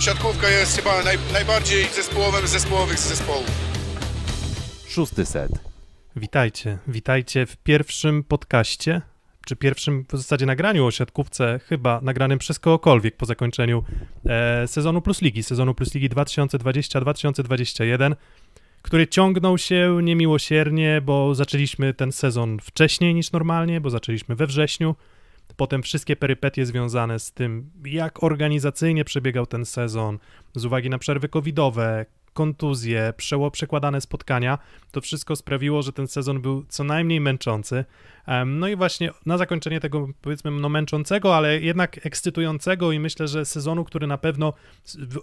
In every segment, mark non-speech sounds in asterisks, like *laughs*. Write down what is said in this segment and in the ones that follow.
siatkówka jest chyba naj, najbardziej zespołowym z zespołowych zespołów. Szósty set. Witajcie, witajcie w pierwszym podcaście, czy pierwszym w zasadzie nagraniu o siatkówce, chyba nagranym przez kogokolwiek po zakończeniu e, sezonu Plus Ligi, sezonu Plus Ligi 2020-2021, który ciągnął się niemiłosiernie, bo zaczęliśmy ten sezon wcześniej niż normalnie, bo zaczęliśmy we wrześniu, potem wszystkie perypetie związane z tym, jak organizacyjnie przebiegał ten sezon, z uwagi na przerwy covidowe, kontuzje, przekładane spotkania, to wszystko sprawiło, że ten sezon był co najmniej męczący. No i właśnie na zakończenie tego, powiedzmy, no męczącego, ale jednak ekscytującego i myślę, że sezonu, który na pewno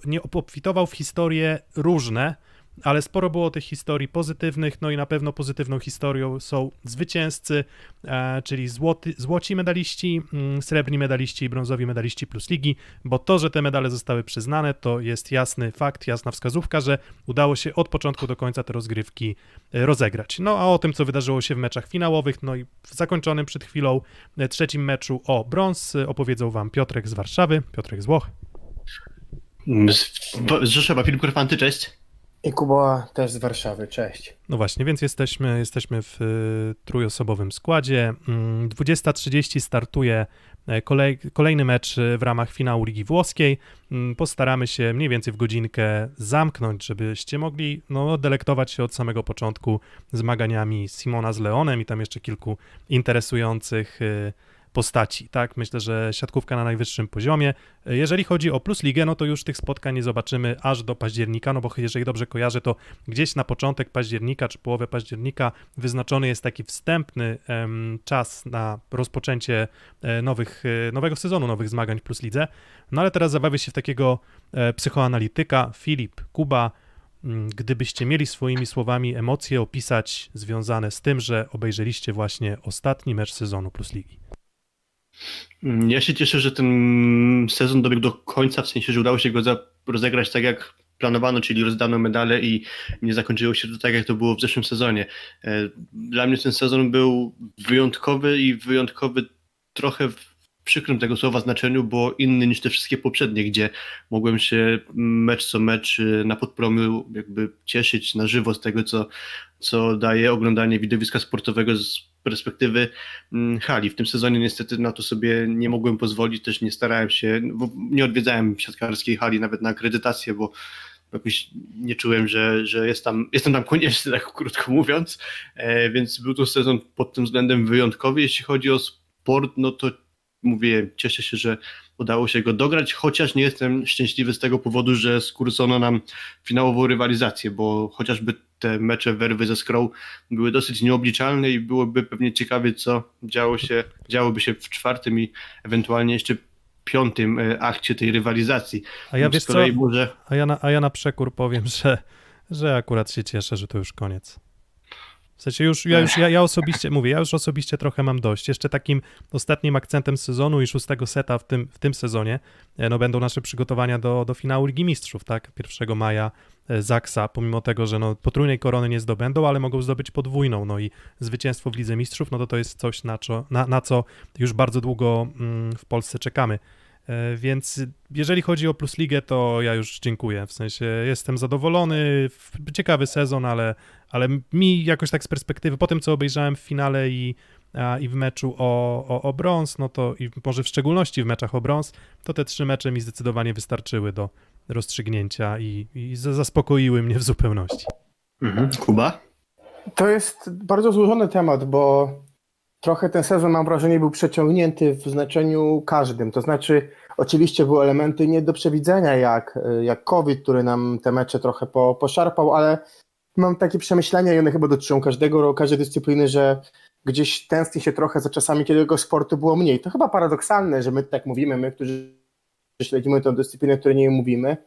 nie obfitował w historie różne, ale sporo było tych historii pozytywnych, no i na pewno pozytywną historią są zwycięzcy, e, czyli złoty, złoci medaliści, mm, srebrni medaliści i brązowi medaliści plus ligi, bo to, że te medale zostały przyznane, to jest jasny fakt, jasna wskazówka, że udało się od początku do końca te rozgrywki e, rozegrać. No a o tym, co wydarzyło się w meczach finałowych, no i w zakończonym przed chwilą e, trzecim meczu o brąz opowiedzą wam Piotrek z Warszawy, Piotrek z Włoch. Z, z Rzeszowa, Filip Kurfanty, cześć. I Kuba też z Warszawy, cześć. No właśnie, więc jesteśmy, jesteśmy w y, trójosobowym składzie. Mm, 20.30 startuje e, kolej, kolejny mecz e, w ramach finału Ligi Włoskiej. Mm, Postaramy się mniej więcej w godzinkę zamknąć, żebyście mogli no, delektować się od samego początku zmaganiami Simona z Leonem i tam jeszcze kilku interesujących y, postaci, tak? Myślę, że siatkówka na najwyższym poziomie. Jeżeli chodzi o Plus Ligę, no to już tych spotkań nie zobaczymy aż do października, no bo jeżeli dobrze kojarzę, to gdzieś na początek października czy połowę października wyznaczony jest taki wstępny em, czas na rozpoczęcie e, nowych, e, nowego sezonu, nowych zmagań w Plus Lidze. No ale teraz zabawię się w takiego e, psychoanalityka, Filip, Kuba, mm, gdybyście mieli swoimi słowami emocje opisać związane z tym, że obejrzeliście właśnie ostatni mecz sezonu Plus Ligi. Mm, Ja się cieszę, że ten sezon dobiegł do końca, w sensie, że udało się go rozegrać tak, jak planowano, czyli rozdano medale i nie zakończyło się to tak, jak to było w zeszłym sezonie. E, Dla mnie ten sezon był wyjątkowy i wyjątkowy trochę w przykrym tego słowa znaczeniu, bo inny niż te wszystkie poprzednie, gdzie mogłem się mecz co mecz e, na podpromiu jakby cieszyć na żywo z tego, co, co daje oglądanie widowiska sportowego z perspektywy mm, hali. W tym sezonie niestety na to sobie nie mogłem pozwolić, też nie starałem się, bo nie odwiedzałem siatkarskiej hali nawet na akredytację, bo jakoś nie czułem, że, że jest tam, jestem tam konieczny, tak krótko mówiąc, e, więc był to sezon pod tym względem wyjątkowy. Jeśli chodzi o sport, no to mówię, cieszę się, że udało się go dograć, chociaż nie jestem szczęśliwy z tego powodu, że skurcono nam finałową rywalizację, bo chociażby te mecze werwy ze Skrą były dosyć nieobliczalne i byłoby pewnie ciekawie, co działo się, działoby się w czwartym i ewentualnie jeszcze piątym e, akcie tej rywalizacji. A ja wiesz co, może a ja na, a ja na przekór powiem, że, że akurat się cieszę, że to już koniec. W sensie już, ja już, ja, ja osobiście, mówię, ja już osobiście trochę mam dość. Jeszcze takim ostatnim akcentem sezonu i szóstego seta w tym, w tym sezonie, e, no będą nasze przygotowania do, do finału Ligi Mistrzów, tak? 1 maja e, Zaksa, pomimo tego, że no potrójnej korony nie zdobędą, ale mogą zdobyć podwójną, no i zwycięstwo w Lidze Mistrzów, no to to jest coś, na co, na, na co już bardzo długo mm, w Polsce czekamy. E, Więc jeżeli chodzi o Plus Ligę, to ja już dziękuję. W sensie jestem zadowolony, ciekawy sezon, ale, ale mi jakoś tak z perspektywy, po tym co obejrzałem w finale i, a, i w meczu o, o, o brąz, no to i może w szczególności w meczach o brąz, to te trzy mecze mi zdecydowanie wystarczyły do rozstrzygnięcia i, i za- zaspokoiły mnie w zupełności. mhm. Kuba? To jest bardzo złożony temat, bo trochę ten sezon, mam wrażenie, był przeciągnięty w znaczeniu każdym. To znaczy, oczywiście były elementy nie do przewidzenia, jak, jak COVID, który nam te mecze trochę po, poszarpał, ale mam takie przemyślenia i one chyba dotyczą każdego, każdej dyscypliny, że gdzieś tęskni się trochę za czasami, kiedy tego sportu było mniej. To chyba paradoksalne, że my tak mówimy, my, którzy śledzimy tę dyscyplinę, której nie mówimy.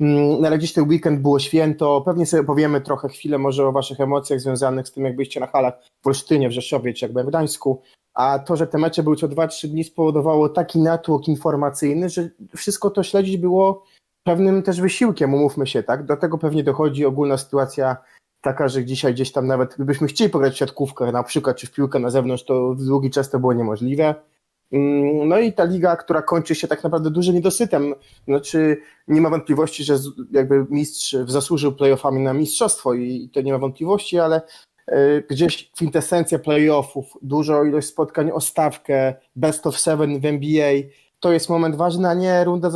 Mm, Ale gdzieś ten weekend było święto, pewnie sobie powiemy trochę chwilę może o waszych emocjach związanych z tym, jak byliście na halach w Olsztynie, w Rzeszowie, czy jak byłem w Gdańsku, a to, że te mecze były co 2-3 dni spowodowało taki natłok informacyjny, że wszystko to śledzić było pewnym też wysiłkiem, umówmy się, tak? Do tego pewnie dochodzi ogólna sytuacja taka, że dzisiaj gdzieś tam nawet gdybyśmy chcieli pograć w siatkówkę na przykład, czy w piłkę na zewnątrz, to w długi czas to było niemożliwe. Mm, No i ta liga, która kończy się tak naprawdę dużym niedosytem. Znaczy, nie ma wątpliwości, że jakby mistrz zasłużył playoffami na mistrzostwo i to nie ma wątpliwości, ale y, gdzieś kwintesencja playoffów, dużo ilość spotkań o stawkę, best of seven w NBA, to jest moment ważny, a nie runda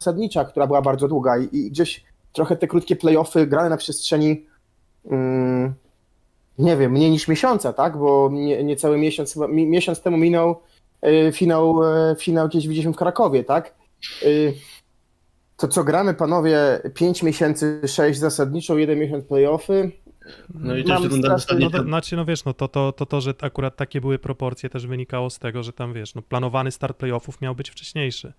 zasadnicza, która była bardzo długa i, gdzieś trochę te krótkie playoffy grane na przestrzeni mm, nie wiem, mniej niż miesiąca, tak? Bo nie, niecały miesiąc, miesiąc temu minął finał, y, finał gdzieś widzieliśmy w Krakowie, tak? Y, to co gramy, panowie, 5 miesięcy, 6 zasadniczą, jeden miesiąc playoffy. No i też runda straszny- No, to, znaczy, no wiesz, no to, to, to, to, że akurat takie były proporcje też wynikało z tego, że tam, wiesz, no planowany start playoffów miał być wcześniejszy.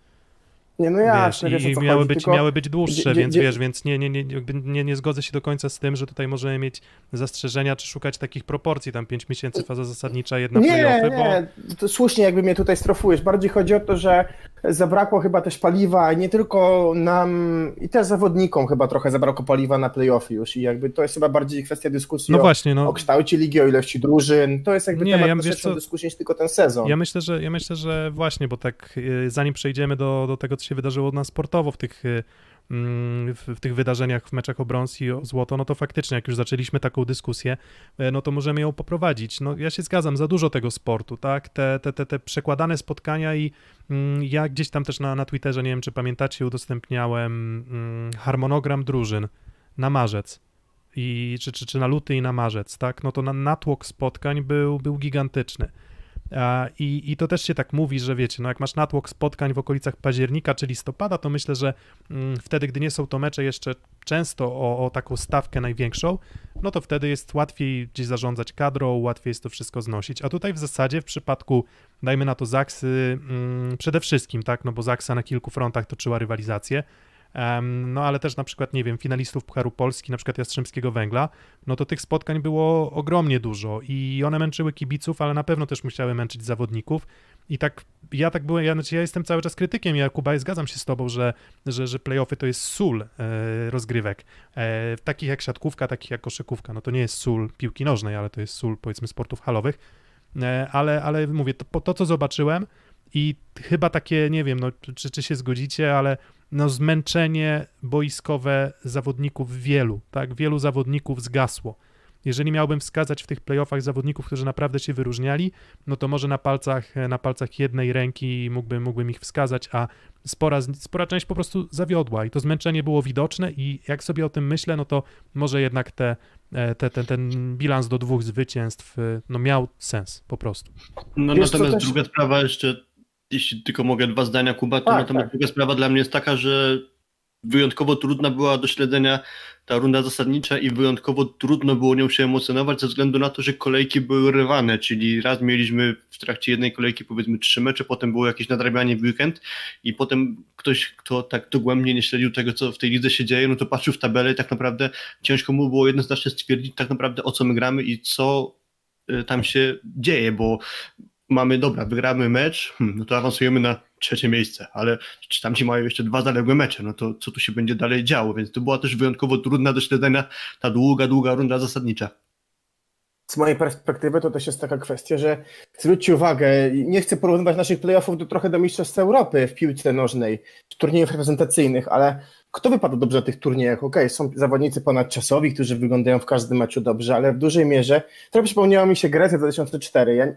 Nie, no Wiesz, jasne, i, wiesz, i miały, chodzi, być, tylko... miały być dłuższe, więc wiesz, więc nie, nie, nie, nie, nie zgodzę się do końca z tym, że tutaj możemy mieć zastrzeżenia, czy szukać takich proporcji, tam 5 miesięcy faza zasadnicza, jedna Nie, playoffy, bo... nie, to słusznie jakby mnie tutaj strofujesz. Bardziej chodzi o to, że zabrakło chyba też paliwa, nie tylko nam, i też zawodnikom chyba trochę zabrakło paliwa na playoffy już i jakby to jest chyba bardziej kwestia dyskusji No o, właśnie, no. o kształcie ligi, o ilości drużyn. To jest jakby Nie, temat ja- ja, wiesz co- dyskusji niż tylko ten sezon. Ja myślę, że ja myślę, że właśnie, bo tak y, zanim przejdziemy do, do tego, co się wydarzyło na sportowo w tych, y, mm, w, tych wydarzeniach, w meczach o brąz i o złoto, no to faktycznie, jak już zaczęliśmy taką dyskusję, e, no to możemy ją poprowadzić. No ja się zgadzam, za dużo tego sportu, tak? Te, te, te, te przekładane spotkania i mm, ja gdzieś tam też na, na Twitterze, nie wiem czy pamiętacie, udostępniałem mm, harmonogram drużyn na marzec. I, czy, czy, czy na luty i na marzec, tak? No to na, natłok spotkań był, był gigantyczny. I, I to też się tak mówi, że wiecie, no jak masz natłok spotkań w okolicach października czy listopada, to myślę, że mm, wtedy, gdy nie są to mecze jeszcze często o, o taką stawkę największą, no to wtedy jest łatwiej gdzieś zarządzać kadrą, łatwiej jest to wszystko znosić. A tutaj w zasadzie w przypadku, dajmy na to Zaksy, mm, przede wszystkim, tak, no bo Zaksa na kilku frontach toczyła rywalizację, no ale też na przykład, nie wiem, finalistów Pucharu Polski, na przykład Jastrzębskiego Węgla, no to tych spotkań było ogromnie dużo i one męczyły kibiców, ale na pewno też musiały męczyć zawodników. I tak, ja tak byłem, ja, znaczy ja jestem cały czas krytykiem, Jakuba, i zgadzam się z tobą, że, że, że playoffy to jest sól e, rozgrywek, e, takich jak siatkówka, takich jak koszykówka, no to nie jest sól piłki nożnej, ale to jest sól, powiedzmy, sportów halowych, e, ale, ale mówię, to, to, co zobaczyłem i chyba takie, nie wiem, no, czy, czy się zgodzicie, ale no zmęczenie boiskowe zawodników wielu, tak, wielu zawodników zgasło. Jeżeli miałbym wskazać w tych playoffach zawodników, którzy naprawdę się wyróżniali, no to może na palcach, na palcach jednej ręki mógłbym, mógłbym ich wskazać, a spora, spora część po prostu zawiodła i to zmęczenie było widoczne i jak sobie o tym myślę, no to może jednak te, e, te, ten, ten bilans do dwóch zwycięstw e, no miał sens po prostu. No Wiesz natomiast też- druga sprawa jeszcze, jeśli tylko mogę dwa zdania, Kuba, to Tak, natomiast tak. druga sprawa dla mnie jest taka, że wyjątkowo trudna była do śledzenia ta runda zasadnicza i wyjątkowo trudno było nią się emocjonować ze względu na to, że kolejki były rywane, czyli raz mieliśmy w trakcie jednej kolejki powiedzmy trzy mecze, potem było jakieś nadrabianie w weekend i potem ktoś, kto tak dogłębnie nie śledził tego, co w tej lidze się dzieje, no to patrzył w tabelę i tak naprawdę ciężko mu było jednoznacznie stwierdzić tak naprawdę o co my gramy i co y, tam się dzieje, bo mamy, dobra, wygramy mecz, hmm, no to awansujemy na trzecie miejsce, ale czy tam ci mają jeszcze dwa zaległe mecze, no to co tu się będzie dalej działo, więc to była też wyjątkowo trudna do śledzenia ta długa, długa runda zasadnicza. Z mojej perspektywy to też jest taka kwestia, że zwróćcie uwagę, nie chcę porównywać naszych playoffów do, trochę do Mistrzostw Europy w piłce nożnej, turniejów reprezentacyjnych, ale kto wypadł dobrze na tych turniejach? Okej, są zawodnicy ponadczasowi, którzy wyglądają w każdym meczu dobrze, ale w dużej mierze, trochę przypomniała mi się Grecja 2004 ja,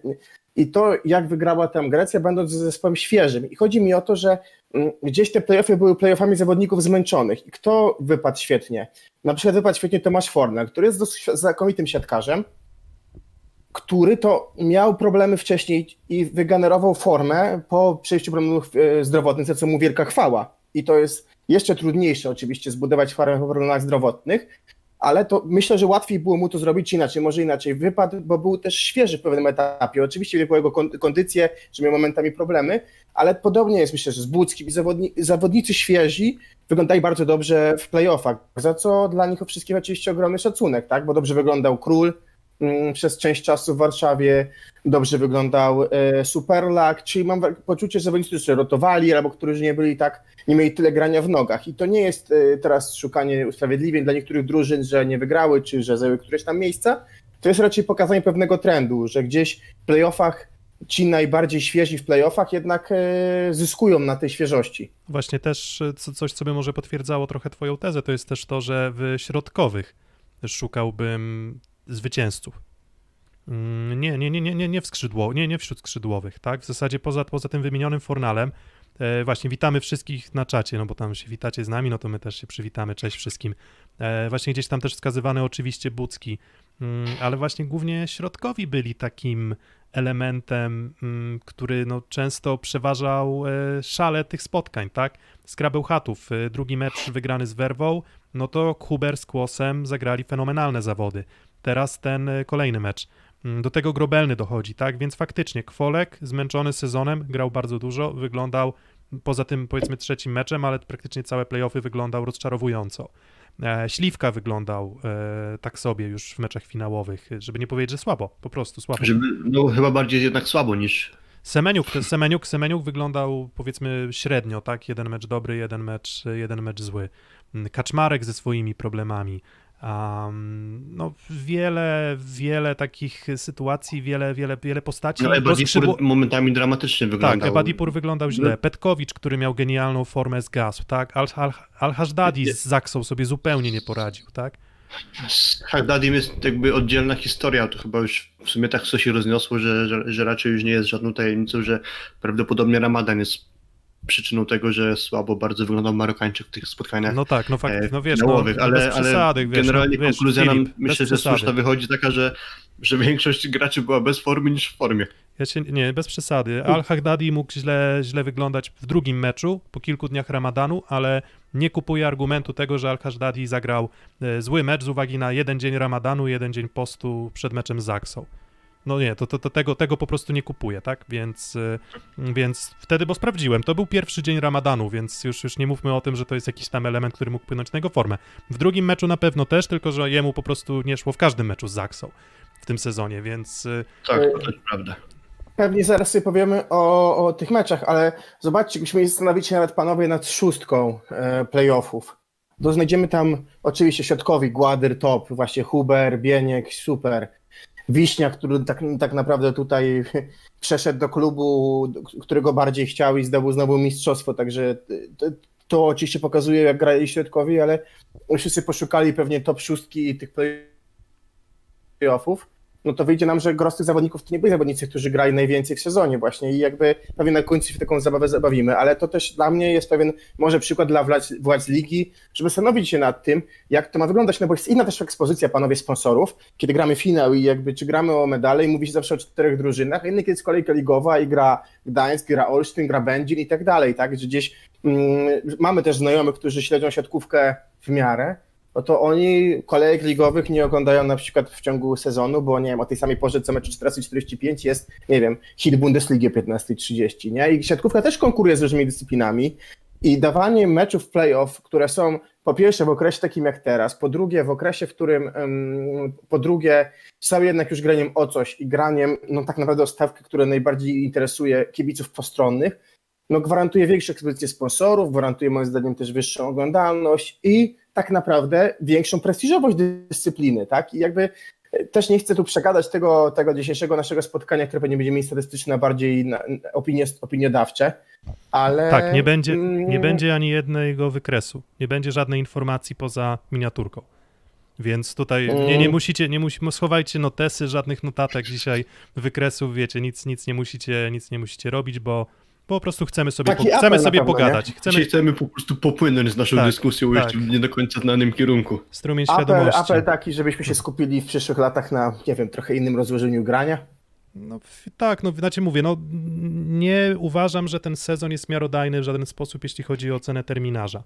i to, jak wygrała tam Grecja, będąc zespołem świeżym. I chodzi mi o to, że mm, gdzieś te playoffy były playoffami zawodników zmęczonych. I kto wypadł świetnie? Na przykład wypadł świetnie Tomasz Fornal, który jest dosyć znakomitym siatkarzem, który to miał problemy wcześniej i wygenerował formę po przejściu problemów e, zdrowotnych, za co mu wielka chwała. I to jest jeszcze trudniejsze oczywiście zbudować formę po problemach zdrowotnych, ale to myślę, że łatwiej było mu to zrobić inaczej, może inaczej. Wypadł, bo był też świeży w pewnym etapie. Oczywiście wielko jego kon- kondycję, że miał momentami problemy, ale podobnie jest myślę, że z Budzkim. Zawodni- zawodnicy świeżi wyglądali bardzo dobrze w playoffach, za co dla nich wszystkich oczywiście ogromny szacunek, tak? bo dobrze wyglądał Król, przez część czasu w Warszawie dobrze wyglądał e, Superlak, czyli mam poczucie, że zawodnicy, którzy rotowali albo którzy nie byli tak, nie mieli tyle grania w nogach. I to nie jest e, teraz szukanie usprawiedliwień dla niektórych drużyn, że nie wygrały, czy że zajęły któreś tam miejsca, to jest raczej pokazanie pewnego trendu, że gdzieś w playoffach ci najbardziej świeżi w playoffach jednak e, zyskują na tej świeżości. Właśnie też co, coś, co by może potwierdzało trochę twoją tezę, to jest też to, że w środkowych szukałbym zwycięzców. Mm, Nie, nie, nie, nie, nie, w skrzydło, nie, nie wśród skrzydłowych, tak? W zasadzie poza, poza tym wymienionym Fornalem, e, właśnie witamy wszystkich na czacie, no bo tam się witacie z nami, no to my też się przywitamy, cześć wszystkim. E, właśnie gdzieś tam też wskazywany oczywiście Bucki, mm, ale właśnie głównie środkowi byli takim elementem, mm, który no, często przeważał e, szale tych spotkań, tak? Skrabeł e, drugi mecz wygrany z Werwą, no to Huber z Kłosem zagrali fenomenalne zawody. Teraz ten e, kolejny mecz. Mm, Do tego Grobelny dochodzi, tak? Więc faktycznie Kwolek, zmęczony sezonem, grał bardzo dużo, wyglądał poza tym powiedzmy trzecim meczem, ale praktycznie całe playoffy wyglądał rozczarowująco. E, Śliwka wyglądał e, tak sobie już w meczach finałowych, żeby nie powiedzieć, że słabo, po prostu słabo. Żeby, no chyba bardziej jednak słabo niż Semeniuk, Semeniuk, Semeniuk wyglądał powiedzmy średnio, tak? Jeden mecz dobry, jeden mecz, jeden mecz zły. Mm, Kaczmarek ze swoimi problemami. Um, no, wiele, wiele takich sytuacji, wiele, wiele, wiele postaci. no, Dipur momentami dramatycznie tak, wyglądał. Ebadipur wyglądał źle. No. Petkowicz, który miał genialną formę zgasł, tak? Al- Al- Al-Hashdadi z Zaksą sobie zupełnie nie poradził, tak? Z Hagdadim jest jakby oddzielna historia, to chyba już w sumie tak co się rozniosło, że, że, że raczej już nie jest żadną tajemnicą, że prawdopodobnie Ramadan jest przyczyną tego, że słabo bardzo wyglądał Marokańczyk w tych spotkaniach No tak, no fakt, e, no wiesz, no, ale, przesady, ale wiesz, generalnie no, wiesz, konkluzja nam Filip, bez myślę, że słuszna wychodzi taka, że, że większość graczy była bez formy niż w formie. Ja się, nie, bez przesady. Al-Hagdadi mógł źle, źle wyglądać w drugim meczu, po kilku dniach ramadanu, ale nie kupuję argumentu tego, że Al-Hagdadi zagrał e, zły mecz z uwagi na jeden dzień ramadanu, jeden dzień postu przed meczem z Zaksą. No nie, to, to, to tego, tego po prostu nie kupuję, tak? Więc, e, więc wtedy, bo sprawdziłem, to był pierwszy dzień ramadanu, więc już, już nie mówmy o tym, że to jest jakiś tam element, który mógł wpłynąć na jego formę. W drugim meczu na pewno też, tylko że jemu po prostu nie szło w każdym meczu z Zaksą w tym sezonie, więc e, Tak, to też prawda. Pewnie zaraz sobie powiemy o, o tych meczach, ale zobaczcie, byśmy mieli zastanowić się nawet panowie nad szóstką e, playoffów. To znajdziemy tam oczywiście środkowi Gładyr, top, właśnie Huber, Bieniek, super. Wiśnia, który tak, tak naprawdę tutaj *laughs* przeszedł do klubu, którego bardziej chciał i zdobył znowu mistrzostwo, także to, to oczywiście pokazuje, jak grali środkowi, ale wszyscy poszukali pewnie top szóstki i tych playoffów no to wyjdzie nam, że gros tych zawodników to nie byli zawodnicy, którzy grali najwięcej w sezonie właśnie i jakby pewnie na końcu się w taką zabawę zabawimy, ale to też dla mnie jest pewien może przykład dla władz, władz ligi, żeby zastanowić się nad tym, jak to ma wyglądać, no bo jest inna też ekspozycja panowie sponsorów, kiedy gramy finał i jakby czy gramy o medale i mówi się zawsze o czterech drużynach, a inny kiedy jest kolejka ligowa i gra Gdańsk, gra Olsztyn, gra Będzin i tak dalej, tak, że gdzieś mm, mamy też znajomych, którzy śledzą siatkówkę w miarę, no to oni kolejek ligowych nie oglądają na przykład w ciągu sezonu, bo nie wiem, o tej samej porze co mecz 14.45 jest, nie wiem, hit Bundesligi o 15.30, nie? I siatkówka też konkuruje z różnymi dyscyplinami i dawanie meczów playoff, które są po pierwsze w okresie takim jak teraz, po drugie w okresie, w którym po drugie są jednak już graniem o coś i graniem, no tak naprawdę o stawkę, która najbardziej interesuje kibiców postronnych, no gwarantuje większą ekspozycję sponsorów, gwarantuje moim zdaniem też wyższą oglądalność i tak naprawdę większą prestiżowość dyscypliny, tak? I jakby też nie chcę tu przegadać tego, tego dzisiejszego naszego spotkania, które pewnie będzie mniej statystyczne, bardziej na, opinie, opiniodawcze, ale... Tak, nie będzie, mm, nie będzie ani jednego wykresu, nie będzie żadnej informacji poza miniaturką. Więc tutaj nie, nie Mm. musicie, nie musi, schowajcie notesy, żadnych notatek dzisiaj, wykresów, wiecie, nic, nic nie musicie, nic nie musicie robić, bo po prostu chcemy sobie, po, apel chcemy sobie pewno, pogadać. Chcemy chcemy po prostu popłynąć z naszą Tak, dyskusją tak. w nie do końca znanym kierunku. strumień Apel, świadomości. apel taki, żebyśmy się skupili w przyszłych latach na, nie wiem, trochę innym rozłożeniu grania. No w- tak, no znaczy mówię, no nie uważam, że ten sezon jest miarodajny w żaden sposób, jeśli chodzi o cenę terminarza.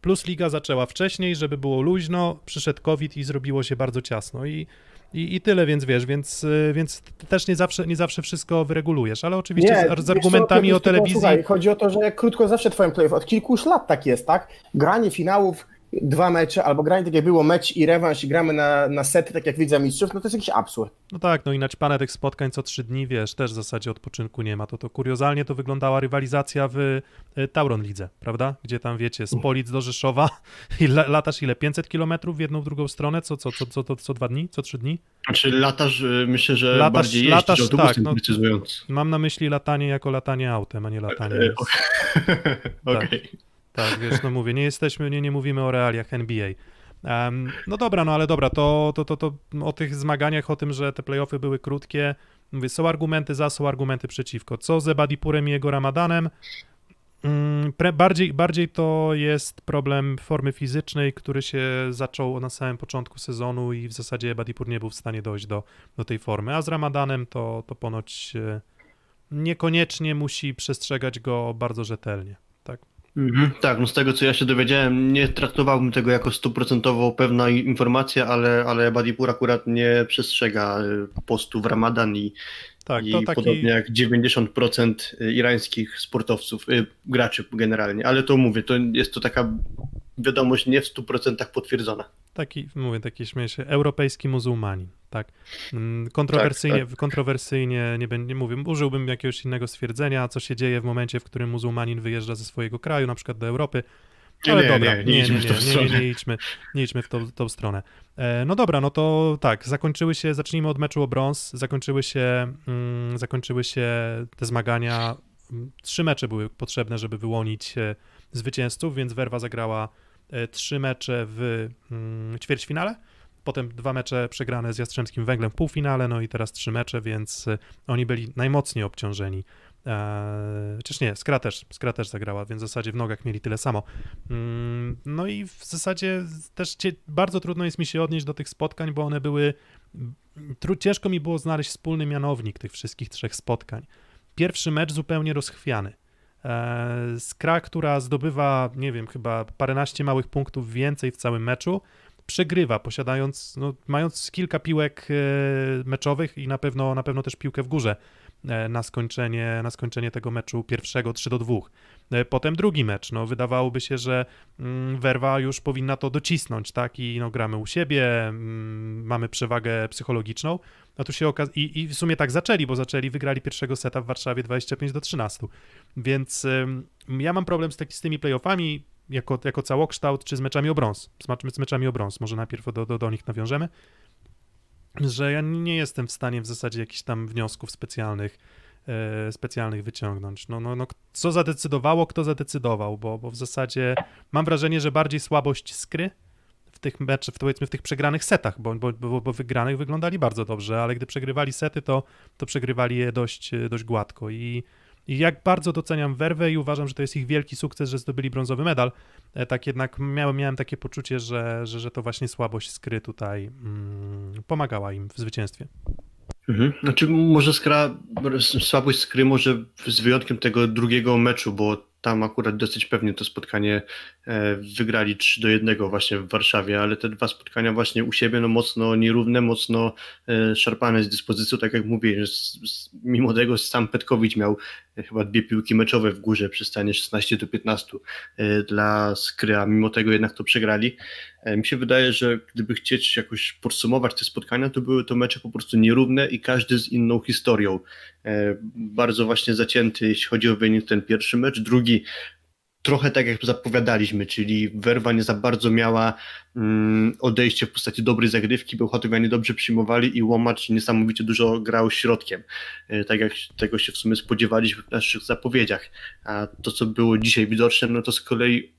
Plus liga zaczęła wcześniej, żeby było luźno, przyszedł COVID i zrobiło się bardzo ciasno i, i, i tyle, więc wiesz, więc, y, więc też nie zawsze, nie zawsze wszystko wyregulujesz, ale oczywiście z, z co, argumentami Piotr, o telewizji... Słuchaj, chodzi o to, że krótko zawsze twoim playoff, od kilku już lat tak jest, tak? Granie finałów dwa mecze, albo granie tak jak było mecz i rewanż i gramy na, na sety, tak jak Widza Mistrzów, no to jest jakiś absurd. No tak, no i naćpane tych spotkań co trzy dni, wiesz, też w zasadzie odpoczynku nie ma. To, to kuriozalnie to wyglądała rywalizacja w y, Tauron Lidze, prawda? Gdzie tam, wiecie, z Polic do Rzeszowa *laughs* i la, latasz ile? 500 kilometrów w jedną, w drugą stronę? Co, co, co, co, co, co dwa dni? Co trzy dni? Znaczy latasz, y, myślę, że Latasz- bardziej jeździsz latasz, autobusem, tak, no. Mam na myśli latanie jako latanie autem, a nie latanie. E, z- *laughs* Okej. Tak, wiesz, no mówię, nie jesteśmy, nie, nie mówimy o realiach NBA. Em, no dobra, no ale dobra, to, to, to, to o tych zmaganiach, o tym, że te playoffy były krótkie, mówię, są argumenty za, są argumenty przeciwko. Co z Ebadipurem i jego Ramadanem? Mm, Pre, bardziej, bardziej to jest problem formy fizycznej, który się zaczął na samym początku sezonu i w zasadzie Ebadipur nie był w stanie dojść do, do tej formy, a z Ramadanem to, to ponoć e, niekoniecznie musi przestrzegać go bardzo rzetelnie. Tak? Mhm, tak, no z tego co ja się dowiedziałem, nie traktowałbym tego jako stuprocentowo pewna informacja, ale, ale Badipur akurat nie przestrzega y, postu w Ramadan i, Tak, i taki... podobnie jak 90% irańskich sportowców, y, graczy generalnie, ale to mówię, to jest to taka wiadomość nie w 100% potwierdzona. Taki, mówię, taki śmieję się, europejski muzułmanin, tak. Mm, Kontrowersyjnie, kontrowersyjnie nie, nie mówię, użyłbym jakiegoś innego stwierdzenia, co się dzieje w momencie, w którym muzułmanin wyjeżdża ze swojego kraju, na przykład do Europy. Nie, Ale nie, dobra, nie, nie idźmy w tą nie, nie, stronę. nie, nie, idźmy, nie idźmy w tą, tą stronę. E, no dobra, no to tak, zakończyły się, zacznijmy od meczu o brąz, zakończyły się, mm, zakończyły się te zmagania, Mm, trzy mecze były potrzebne, żeby wyłonić e, zwycięzców, więc Werwa zagrała e, trzy mecze w mm, ćwierćfinale, potem dwa mecze przegrane z Jastrzębskim Węglem w półfinale, no i teraz trzy mecze, więc e, oni byli najmocniej obciążeni. Eee, chociaż nie, Skra też, Skra też zagrała, więc w zasadzie w nogach mieli tyle samo. Mm, no i w zasadzie też bardzo trudno jest mi się odnieść do tych spotkań, bo one były. Ciężko mi było znaleźć wspólny mianownik tych wszystkich trzech spotkań. Pierwszy mecz zupełnie rozchwiany. Skra, która zdobywa, nie wiem, chyba paręnaście małych punktów więcej w całym meczu, przegrywa, posiadając, no, mając kilka piłek e, meczowych i na pewno, na pewno też piłkę w górze e, na skończenie, na skończenie tego meczu pierwszego 3 do 2. E, Potem drugi mecz, no wydawałoby się, że mm, Werwa już powinna to docisnąć, tak, i no gramy u siebie, mm, mamy przewagę psychologiczną, a tu się okazuje, i, i w sumie tak zaczęli, bo zaczęli, wygrali pierwszego seta w Warszawie 25 do 13, więc ym, ja mam problem z, taki, z tymi playoffami, jako, jako całokształt, czy z meczami o brąz, z, z meczami o brąz, może najpierw do, do, do nich nawiążemy, że ja nie jestem w stanie w zasadzie jakichś tam wniosków specjalnych specjalnych wyciągnąć. No, no, no, co zadecydowało, kto zadecydował, bo, bo w zasadzie mam wrażenie, że bardziej słabość skry w tych meczach, powiedzmy w tych przegranych setach, bo, bo, bo, wygranych wyglądali bardzo dobrze, ale gdy przegrywali sety, to, to przegrywali je dość, dość gładko i i jak bardzo doceniam werwę i uważam, że to jest ich wielki sukces, że zdobyli brązowy medal, e, tak jednak miałem, miałem takie poczucie, że, że, że to właśnie słabość skry tutaj mm, pomagała im w zwycięstwie. Mhm. Znaczy może skra, słabość skry może z wyjątkiem tego drugiego meczu, bo tam akurat dosyć pewnie to spotkanie e, wygrali 3 do 1 właśnie w Warszawie, ale te dwa spotkania właśnie u siebie no mocno nierówne, mocno e, szarpane z dyspozycją, tak jak mówię, mimo tego sam Petkowicz miał e, chyba dwie piłki meczowe w górze przy stanie 16 do 15 e, dla Skry, a mimo tego jednak to przegrali. Mi się wydaje, że gdyby chcieć jakoś podsumować te spotkania, to były to mecze po prostu nierówne i każdy z inną historią. Bardzo właśnie zacięty, jeśli chodzi o wynik ten pierwszy mecz. Drugi trochę tak jak zapowiadaliśmy, czyli Werwa nie za bardzo miała mm, odejście w postaci dobrej zagrywki, Bełchatowianie dobrze przyjmowali i Łomacz niesamowicie dużo grał środkiem, e, tak jak tego się w sumie spodziewaliśmy w naszych zapowiedziach. A to, co było dzisiaj widoczne, no to z kolei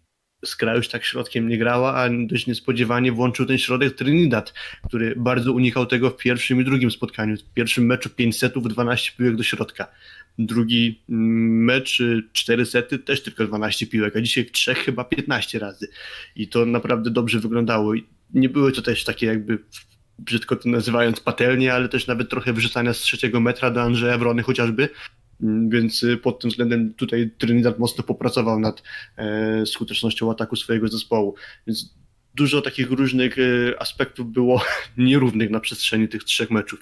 Skra już tak środkiem nie grała, a dość niespodziewanie włączył ten środek Trinidad, który bardzo unikał tego w pierwszym i drugim spotkaniu. W pierwszym meczu 5 setów, 12 piłek do środka. Drugi mecz, y, 4 sety, też tylko 12 piłek, a dzisiaj w trzech chyba 15 razy. I to naprawdę dobrze wyglądało. Nie były to też takie jakby, brzydko to nazywając, patelnie, ale też nawet trochę wrzucania z trzeciego metra do Andrzeja Wrony chociażby. Więc y, pod tym względem tutaj Trinidad mocno popracował nad e, skutecznością ataku swojego zespołu. Więc dużo takich różnych e, aspektów było *laughs* nierównych na przestrzeni tych trzech meczów.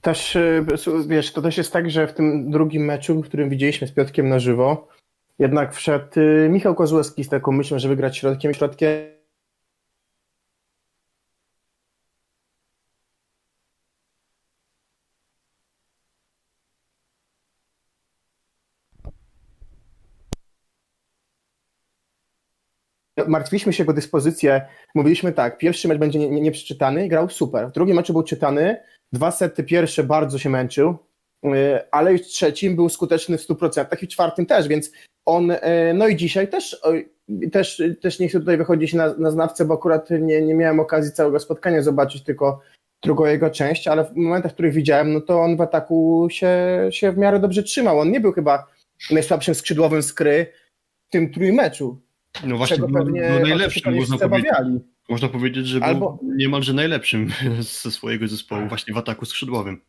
Też, y, wiesz, to też jest tak, że w tym drugim meczu, którym widzieliśmy z Piotkiem na żywo, jednak wszedł y, Michał Kozłowski z taką myślą, żeby grać środkiem. Środkiem martwiliśmy się jego dyspozycję. Mówiliśmy tak, pierwszy mecz będzie nie- nie- nieprzeczytany, grał super. W drugim meczu był czytany, dwa sety pierwsze bardzo się męczył, yy, ale już trzecim był skuteczny w 100% i w czwartym też, więc on, yy, no i dzisiaj też, też, też nie chcę tutaj wychodzić na, na znawcę, bo akurat nie, nie miałem okazji całego spotkania zobaczyć, tylko drugą jego część, ale w momentach, w których widziałem, no to on w ataku się, się w miarę dobrze trzymał. On nie był chyba najsłabszym skrzydłowym skry w tym trójmeczu No właśnie, czego był, pewnie był o co się najlepszym, można powiedzieć. Można powiedzieć, że Albo- był niemalże najlepszym *laughs* ze swojego zespołu właśnie w ataku skrzydłowym.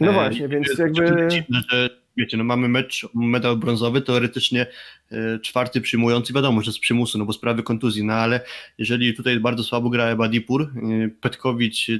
No E, właśnie, więc jest jakby- dziwne, że wiecie, no mamy mecz, medal brązowy, teoretycznie e, czwarty przyjmujący, wiadomo, że z przymusu, no bo sprawy kontuzji, no ale jeżeli tutaj bardzo słabo gra Ebadipur, e, Petkowicz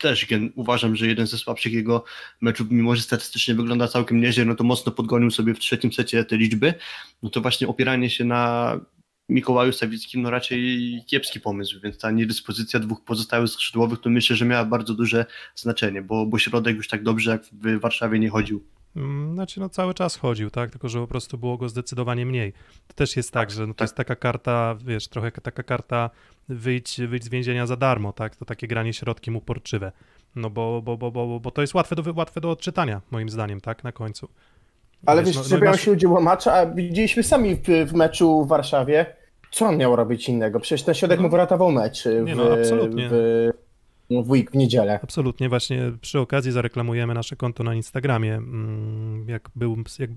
też uważam, że jeden ze słabszych jego meczów, mimo że statystycznie wygląda całkiem nieźle, no to mocno podgonił sobie w trzecim secie te liczby, no to właśnie opieranie się na Mikołaju Sawickim, no raczej kiepski pomysł, więc ta niedyspozycja dwóch pozostałych skrzydłowych to myślę, że miała bardzo duże znaczenie, bo, bo środek już tak dobrze jak w Warszawie nie chodził. Mm, Znaczy, no cały czas chodził, tak? Tylko, że po prostu było go zdecydowanie mniej. To też jest tak, że no, to tak. jest taka karta, wiesz, trochę taka karta wyjdź, wyjdź z więzienia za darmo, tak? To takie granie środkiem uporczywe. No bo, bo, bo, bo, bo to jest łatwe do, łatwe do odczytania, moim zdaniem, tak? Na końcu. Ale wiesz, no- no on masz- się udzieliło macza, a widzieliśmy sami w, w meczu w Warszawie, co on miał robić innego? Przecież ten środek No. mu wyratował mecz w, Nie no, absolutnie. w, w week, w niedzielę. Absolutnie, właśnie przy okazji zareklamujemy nasze konto na Instagramie. Mm, Jak był jak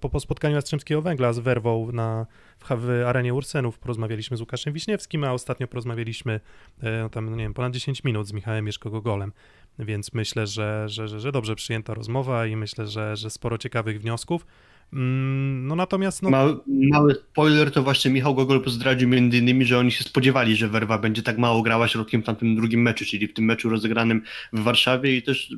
po spotkaniu Jastrzębskiego Węgla z Werwą na, w, w arenie Ursenów porozmawialiśmy z Łukaszem Wiśniewskim, a ostatnio porozmawialiśmy e, no tam, nie wiem, ponad 10 minut z Michałem Mieszko-Gogolem, więc myślę, że, że, że, że dobrze przyjęta rozmowa i myślę, że, że sporo ciekawych wniosków. Mm, No natomiast no, Mały, mały spoiler to właśnie Michał Gogol zdradził między innymi, że oni się spodziewali, że Werwa będzie tak mało grała środkiem w tamtym drugim meczu, czyli w tym meczu rozegranym w Warszawie i też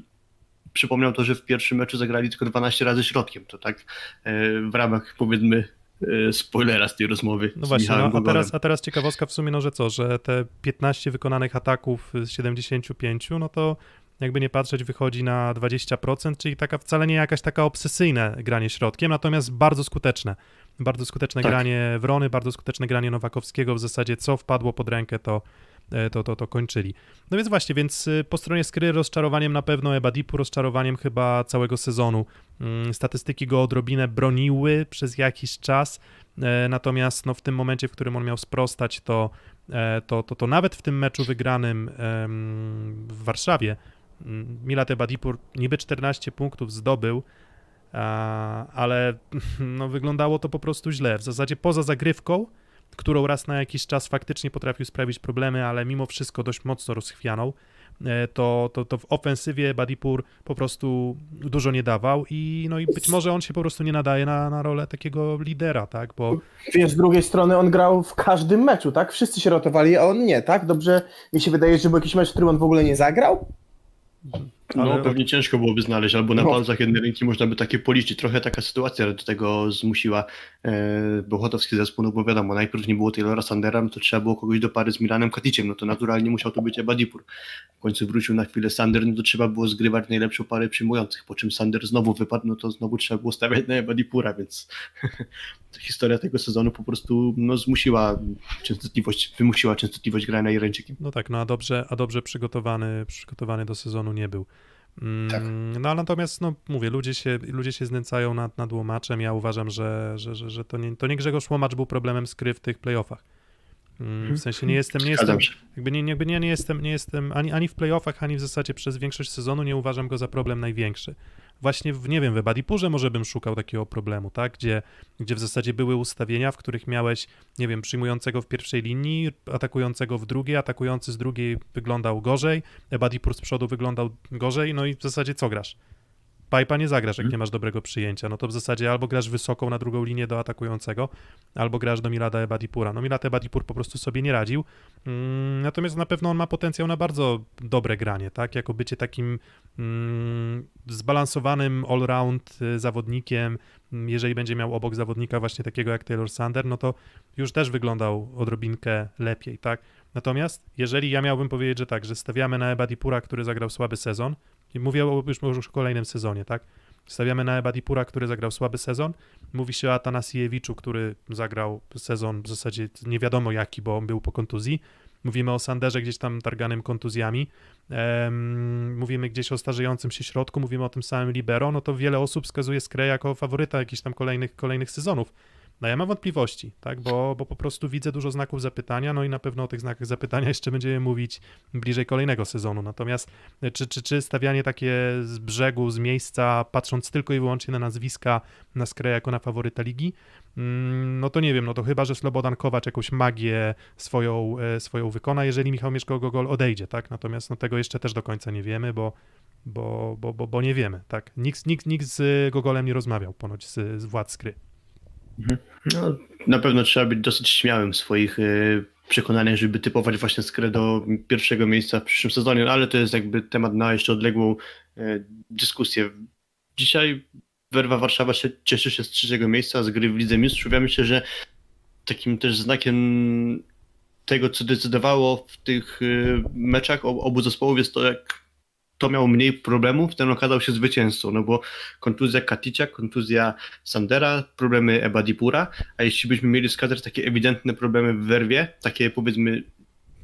przypomniał to, że w pierwszym meczu zagrali tylko 12 razy środkiem. To tak e, w ramach powiedzmy e, spoilera z tej rozmowy No właśnie, no, a, teraz, a teraz ciekawostka w sumie, no że co, że te 15 wykonanych ataków z 75, no to jakby nie patrzeć wychodzi na 20%, czyli taka wcale nie jakaś taka obsesyjne granie środkiem, natomiast bardzo skuteczne. Bardzo skuteczne Tak. granie Wrony, bardzo skuteczne granie Nowakowskiego, w zasadzie co wpadło pod rękę, to, e, to, to, to kończyli. No więc właśnie, więc y, po stronie skry rozczarowaniem na pewno Ebadipu, rozczarowaniem chyba całego sezonu. Mm, Statystyki go odrobinę broniły przez jakiś czas, e, natomiast no, w tym momencie, w którym on miał sprostać, to, e, to, to, to nawet w tym meczu wygranym w Warszawie Milat Ebadipur niby 14 punktów zdobył, ale *laughs* no, wyglądało to po prostu źle. W zasadzie poza zagrywką, którą raz na jakiś czas faktycznie potrafił sprawić problemy, ale mimo wszystko dość mocno rozchwianą, e, to, to, to w ofensywie Badipur po prostu dużo nie dawał i, no i być może on się po prostu nie nadaje na, na rolę takiego lidera, tak, bo Wiesz, z drugiej strony on grał w każdym meczu, tak? Wszyscy się rotowali, a on nie, tak? Dobrze mi się wydaje, że był jakiś mecz, w którym on w ogóle nie zagrał? Mm-hmm. No, ale- pewnie ciężko byłoby znaleźć, albo na No. palcach jednej ręki można by takie policzyć. Trochę taka sytuacja do tego zmusiła e, Bochotowski zespół, no bo wiadomo, najpierw nie było Taylora Sandera, no to trzeba było kogoś do pary z Milanem Katiciem, no to naturalnie musiał to być Ebadipur. W końcu wrócił na chwilę Sander, no to trzeba było zgrywać najlepszą parę przyjmujących, po czym Sander znowu wypadł, no to znowu trzeba było stawiać na Ebadipura, więc *laughs* historia tego sezonu po prostu no, zmusiła częstotliwość, wymusiła częstotliwość grania Irańczykiem. No tak, no a dobrze, a dobrze przygotowany, przygotowany do sezonu nie był. Mm, Tak. No ale natomiast, no mówię, ludzie się, ludzie się znęcają nad, nad Łomaczem. Ja uważam, że, że, że, że to, nie, to nie Grzegorz Łomacz był problemem skry w tych playoffach. Mm, W sensie nie jestem, nie jestem, jakby nie, jakby nie, nie jestem, nie jestem ani, ani w playoffach, ani w zasadzie przez większość sezonu nie uważam go za problem największy. Właśnie w, nie wiem, w Badipurze może bym szukał takiego problemu, tak? Gdzie, gdzie w zasadzie były ustawienia, w których miałeś, nie wiem, przyjmującego w pierwszej linii, atakującego w drugiej, atakujący z drugiej wyglądał gorzej, Badipur z przodu wyglądał gorzej, no i w zasadzie co grasz? Pipa nie zagrasz, jak Mhm. nie masz dobrego przyjęcia. No to w zasadzie albo grasz wysoką na drugą linię do atakującego, albo grasz do Milada Ebadipura. No Milad Ebadipur po prostu sobie nie radził. Mm, natomiast na pewno on ma potencjał na bardzo dobre granie, tak? Jako bycie takim mm, zbalansowanym all-round y, zawodnikiem, Mm, jeżeli będzie miał obok zawodnika właśnie takiego jak Taylor Sander, no to już też wyglądał odrobinkę lepiej, tak? Natomiast jeżeli ja miałbym powiedzieć, że tak, że stawiamy na Ebadipura, który zagrał słaby sezon, i mówię o, już, już kolejnym sezonie, tak? Stawiamy na Ebadipura, który zagrał słaby sezon. Mówi się o Atanasiewiczu, który zagrał sezon w zasadzie nie wiadomo jaki, bo on był po kontuzji. Mówimy o Sanderze gdzieś tam targanym kontuzjami. Em, mówimy gdzieś o starzejącym się środku, mówimy o tym samym Libero, no to wiele osób wskazuje Skrę jako faworyta jakichś tam kolejnych, kolejnych sezonów. No ja mam wątpliwości, tak, bo, bo po prostu widzę dużo znaków zapytania, no i na pewno o tych znakach zapytania *laughs* jeszcze będziemy mówić bliżej kolejnego sezonu. Natomiast e, czy, czy, czy stawianie takie z brzegu, z miejsca, patrząc tylko i wyłącznie na nazwiska, na Skrę jako na faworyta ligi, mm, no to nie wiem, no to chyba, że Slobodan Kowacz jakąś magię swoją, e, swoją wykona, jeżeli Michał Mieszko-Gogol odejdzie, tak, natomiast no tego jeszcze też do końca nie wiemy, bo bo, bo, bo, bo nie wiemy, tak. Nikt, nikt, nikt z Gogolem nie rozmawiał ponoć z, z władz Skry. No, na pewno trzeba być dosyć śmiałym w swoich y, przekonaniach, żeby typować właśnie Skrę do pierwszego miejsca w przyszłym sezonie, no, ale to jest jakby temat na jeszcze odległą y, dyskusję. Dzisiaj Werwa Warszawa się, cieszy się z trzeciego miejsca, z gry w Lidze Mistrzów. Ja myślę, że takim też znakiem tego, co decydowało w tych y, meczach ob- obu zespołów jest to, jak to miało mniej problemów, ten okazał się zwycięzcą, no bo kontuzja Katicia, kontuzja Sandera, problemy Ebadipura, a jeśli byśmy mieli wskazać takie ewidentne problemy w werwie, takie powiedzmy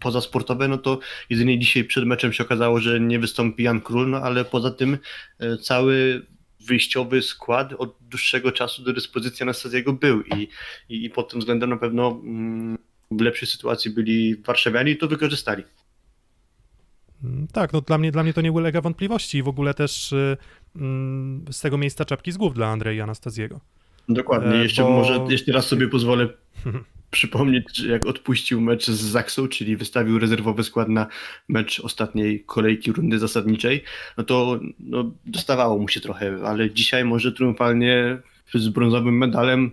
pozasportowe, no to jedynie dzisiaj przed meczem się okazało, że nie wystąpi Jan Król, no ale poza tym e, cały wyjściowy skład od dłuższego czasu do dyspozycji Anastazjego był i, i, i pod tym względem na pewno mm, w lepszej sytuacji byli warszawianie i to wykorzystali. Mm, Tak, no dla mnie, dla mnie to nie ulega wątpliwości i w ogóle też y, mm, z tego miejsca czapki z głów dla Andrzeja Anastaziego. Dokładnie. E, Jeszcze bo- może jeszcze raz sobie pozwolę *laughs* przypomnieć, że jak odpuścił mecz z Zaksą, czyli wystawił rezerwowy skład na mecz ostatniej kolejki rundy zasadniczej, no to no, dostawało mu się trochę, ale dzisiaj może triumfalnie z brązowym medalem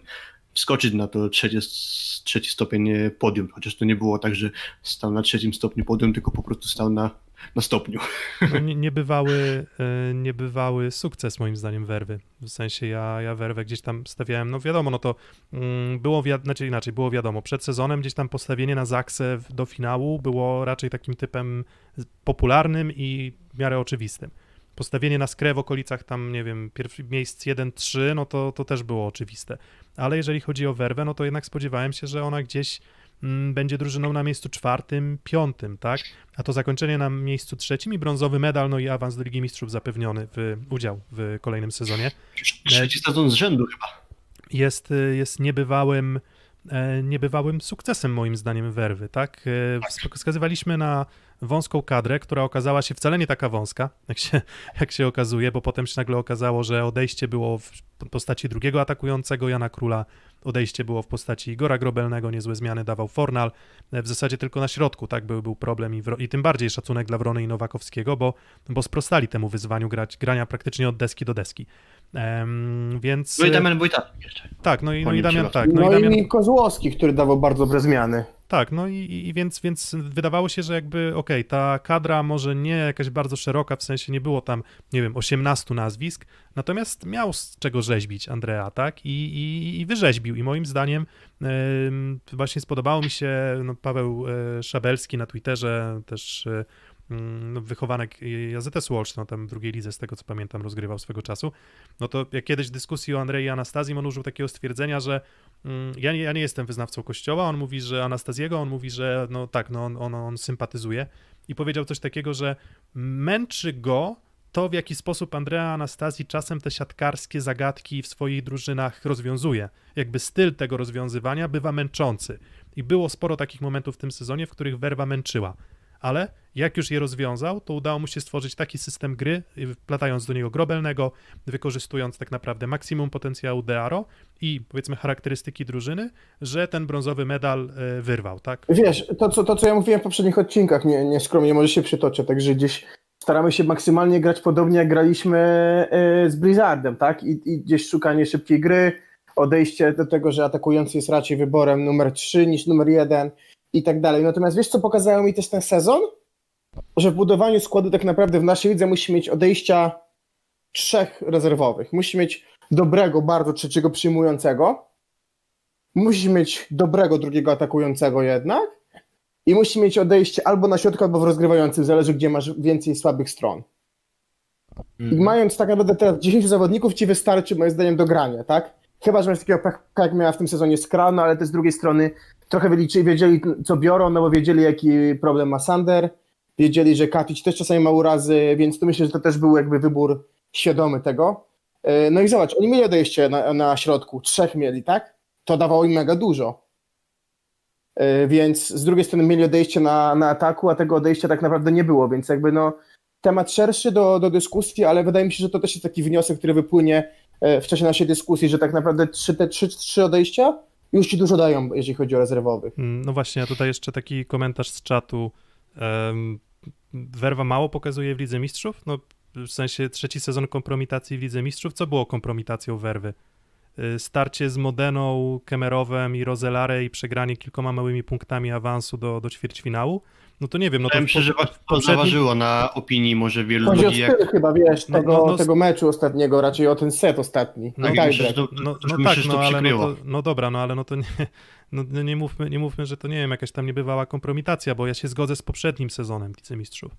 wskoczyć na to trzecie, trzeci stopień podium, chociaż to nie było tak, że stał na trzecim stopniu podium, tylko po prostu stał na, na stopniu. No, nie, niebywały, y, niebywały sukces moim zdaniem Werwy. W sensie ja, ja Werwę gdzieś tam stawiałem, no wiadomo, no to mm, było, wi- znaczy inaczej, było wiadomo, przed sezonem gdzieś tam postawienie na Zaksę do finału było raczej takim typem popularnym i w miarę oczywistym. Postawienie na skrę w okolicach tam, nie wiem, miejsc 1-3, no to, to też było oczywiste. Ale jeżeli chodzi o Werwę, no to jednak spodziewałem się, że ona gdzieś będzie drużyną na miejscu czwartym, piątym, tak? A to zakończenie na miejscu trzecim i brązowy medal, no i awans do Ligi Mistrzów zapewniony w udział w kolejnym sezonie. Trzeci sezon z rzędu chyba. Jest, y, jest niebywałym, niebywałym sukcesem moim zdaniem Werwy, tak? E, wsk- Wskazywaliśmy na wąską kadrę, która okazała się wcale nie taka wąska, jak się, *laughs* jak się okazuje, bo potem się nagle okazało, że odejście było w postaci drugiego atakującego Jana Króla, odejście było w postaci Igora Grobelnego, niezłe zmiany dawał Fornal, E, w zasadzie tylko na środku, tak, był, był problem i, i tym bardziej szacunek dla Wrony i Nowakowskiego, bo, bo sprostali temu wyzwaniu grać, grania praktycznie od deski do deski. Em, więc... No i Damian Wojtacki jeszcze. Tak, no i, no i Damian, tak, no, No, i Damian, i Kozłowski, który dawał bardzo dobre zmiany. tak, no i, i więc, więc wydawało się, że jakby, okej, ta kadra może nie jakaś bardzo szeroka, w sensie nie było tam, nie wiem, 18 nazwisk, natomiast miał z czego rzeźbić Andrea, tak, i, i, i wyrzeźbił i moim zdaniem em, właśnie spodobało mi się, no, Paweł e, Szabelski na Twitterze, też e, no, wychowanek AZS Olsztyn, no, tam w drugiej lidze, z tego co pamiętam, rozgrywał swego czasu, no to jak kiedyś w dyskusji o Andrei i Anastazji, on użył takiego stwierdzenia, że mm, ja nie, ja nie jestem wyznawcą kościoła, on mówi, że Anastazjego, on mówi, że no tak, no on, on, on sympatyzuje i powiedział coś takiego, że męczy go to, w jaki sposób Andrea Anastazji czasem te siatkarskie zagadki w swoich drużynach rozwiązuje. Jakby styl tego rozwiązywania bywa męczący. I było sporo takich momentów w tym sezonie, w których Werwa męczyła. Ale jak już je rozwiązał, to udało mu się stworzyć taki system gry, y, wplatając do niego grobelnego, wykorzystując tak naprawdę maksimum potencjału Dearo i powiedzmy charakterystyki drużyny, że ten brązowy medal y, wyrwał, tak? Wiesz, to co, to co ja mówiłem w poprzednich odcinkach, nie, nie skromnie, może się przytoczę, także gdzieś staramy się maksymalnie grać podobnie jak graliśmy e, z Blizzardem, tak? I, I gdzieś szukanie szybkiej gry, odejście do tego, że atakujący jest raczej wyborem numer 3 niż numer 1 i tak dalej. Natomiast wiesz, co pokazało mi też ten sezon? Że w budowaniu składu tak naprawdę w naszej lidze musi mieć odejścia trzech rezerwowych. Musi mieć dobrego, bardzo trzeciego przyjmującego, musi mieć dobrego drugiego atakującego jednak i musi mieć odejście albo na środku, albo w rozgrywającym, zależy gdzie masz więcej słabych stron. I mając tak naprawdę teraz 10 zawodników ci wystarczy moim zdaniem do grania, tak? Chyba, że masz takiego jak miała w tym sezonie Skra, no ale też z drugiej strony trochę wiedzieli co biorą, no bo wiedzieli jaki problem ma Sander, wiedzieli, że Katic też czasami ma urazy, więc to myślę, że to też był jakby wybór świadomy tego. E, No i zobacz, oni mieli odejście na, na środku, trzech mieli, tak? To dawało im mega dużo. E, Więc z drugiej strony mieli odejście na, na ataku, a tego odejścia tak naprawdę nie było, więc jakby no temat szerszy do, do dyskusji, ale wydaje mi się, że to też jest taki wniosek, który wypłynie e, w czasie naszej dyskusji, że tak naprawdę trzy, te trzy, trzy odejścia już ci dużo dają, jeżeli chodzi o rezerwowych. Mm, No właśnie, a tutaj jeszcze taki komentarz z czatu. Um, Werwa mało pokazuje w Lidze Mistrzów? No w sensie trzeci sezon kompromitacji w Lidze Mistrzów. Co było kompromitacją Werwy? Y, Starcie z Modeną, Kemerowem i Rozelare i przegranie kilkoma małymi punktami awansu do, do ćwierćfinału? No to nie wiem, no to że po- to zaważyło na opinii może wielu Chodzi o ludzi, jak styl chyba, wiesz, No, tego, no, no, tego meczu ostatniego, raczej o ten set ostatni. No, tak, No, myślę, to, No, no myślę, tak, no ale no, to, no dobra, no ale no to nie, *laughs* no, no nie, mówmy, nie mówmy, że to nie wiem, jakaś tam niebywała kompromitacja, bo ja się zgodzę z poprzednim sezonem Wicemistrzów.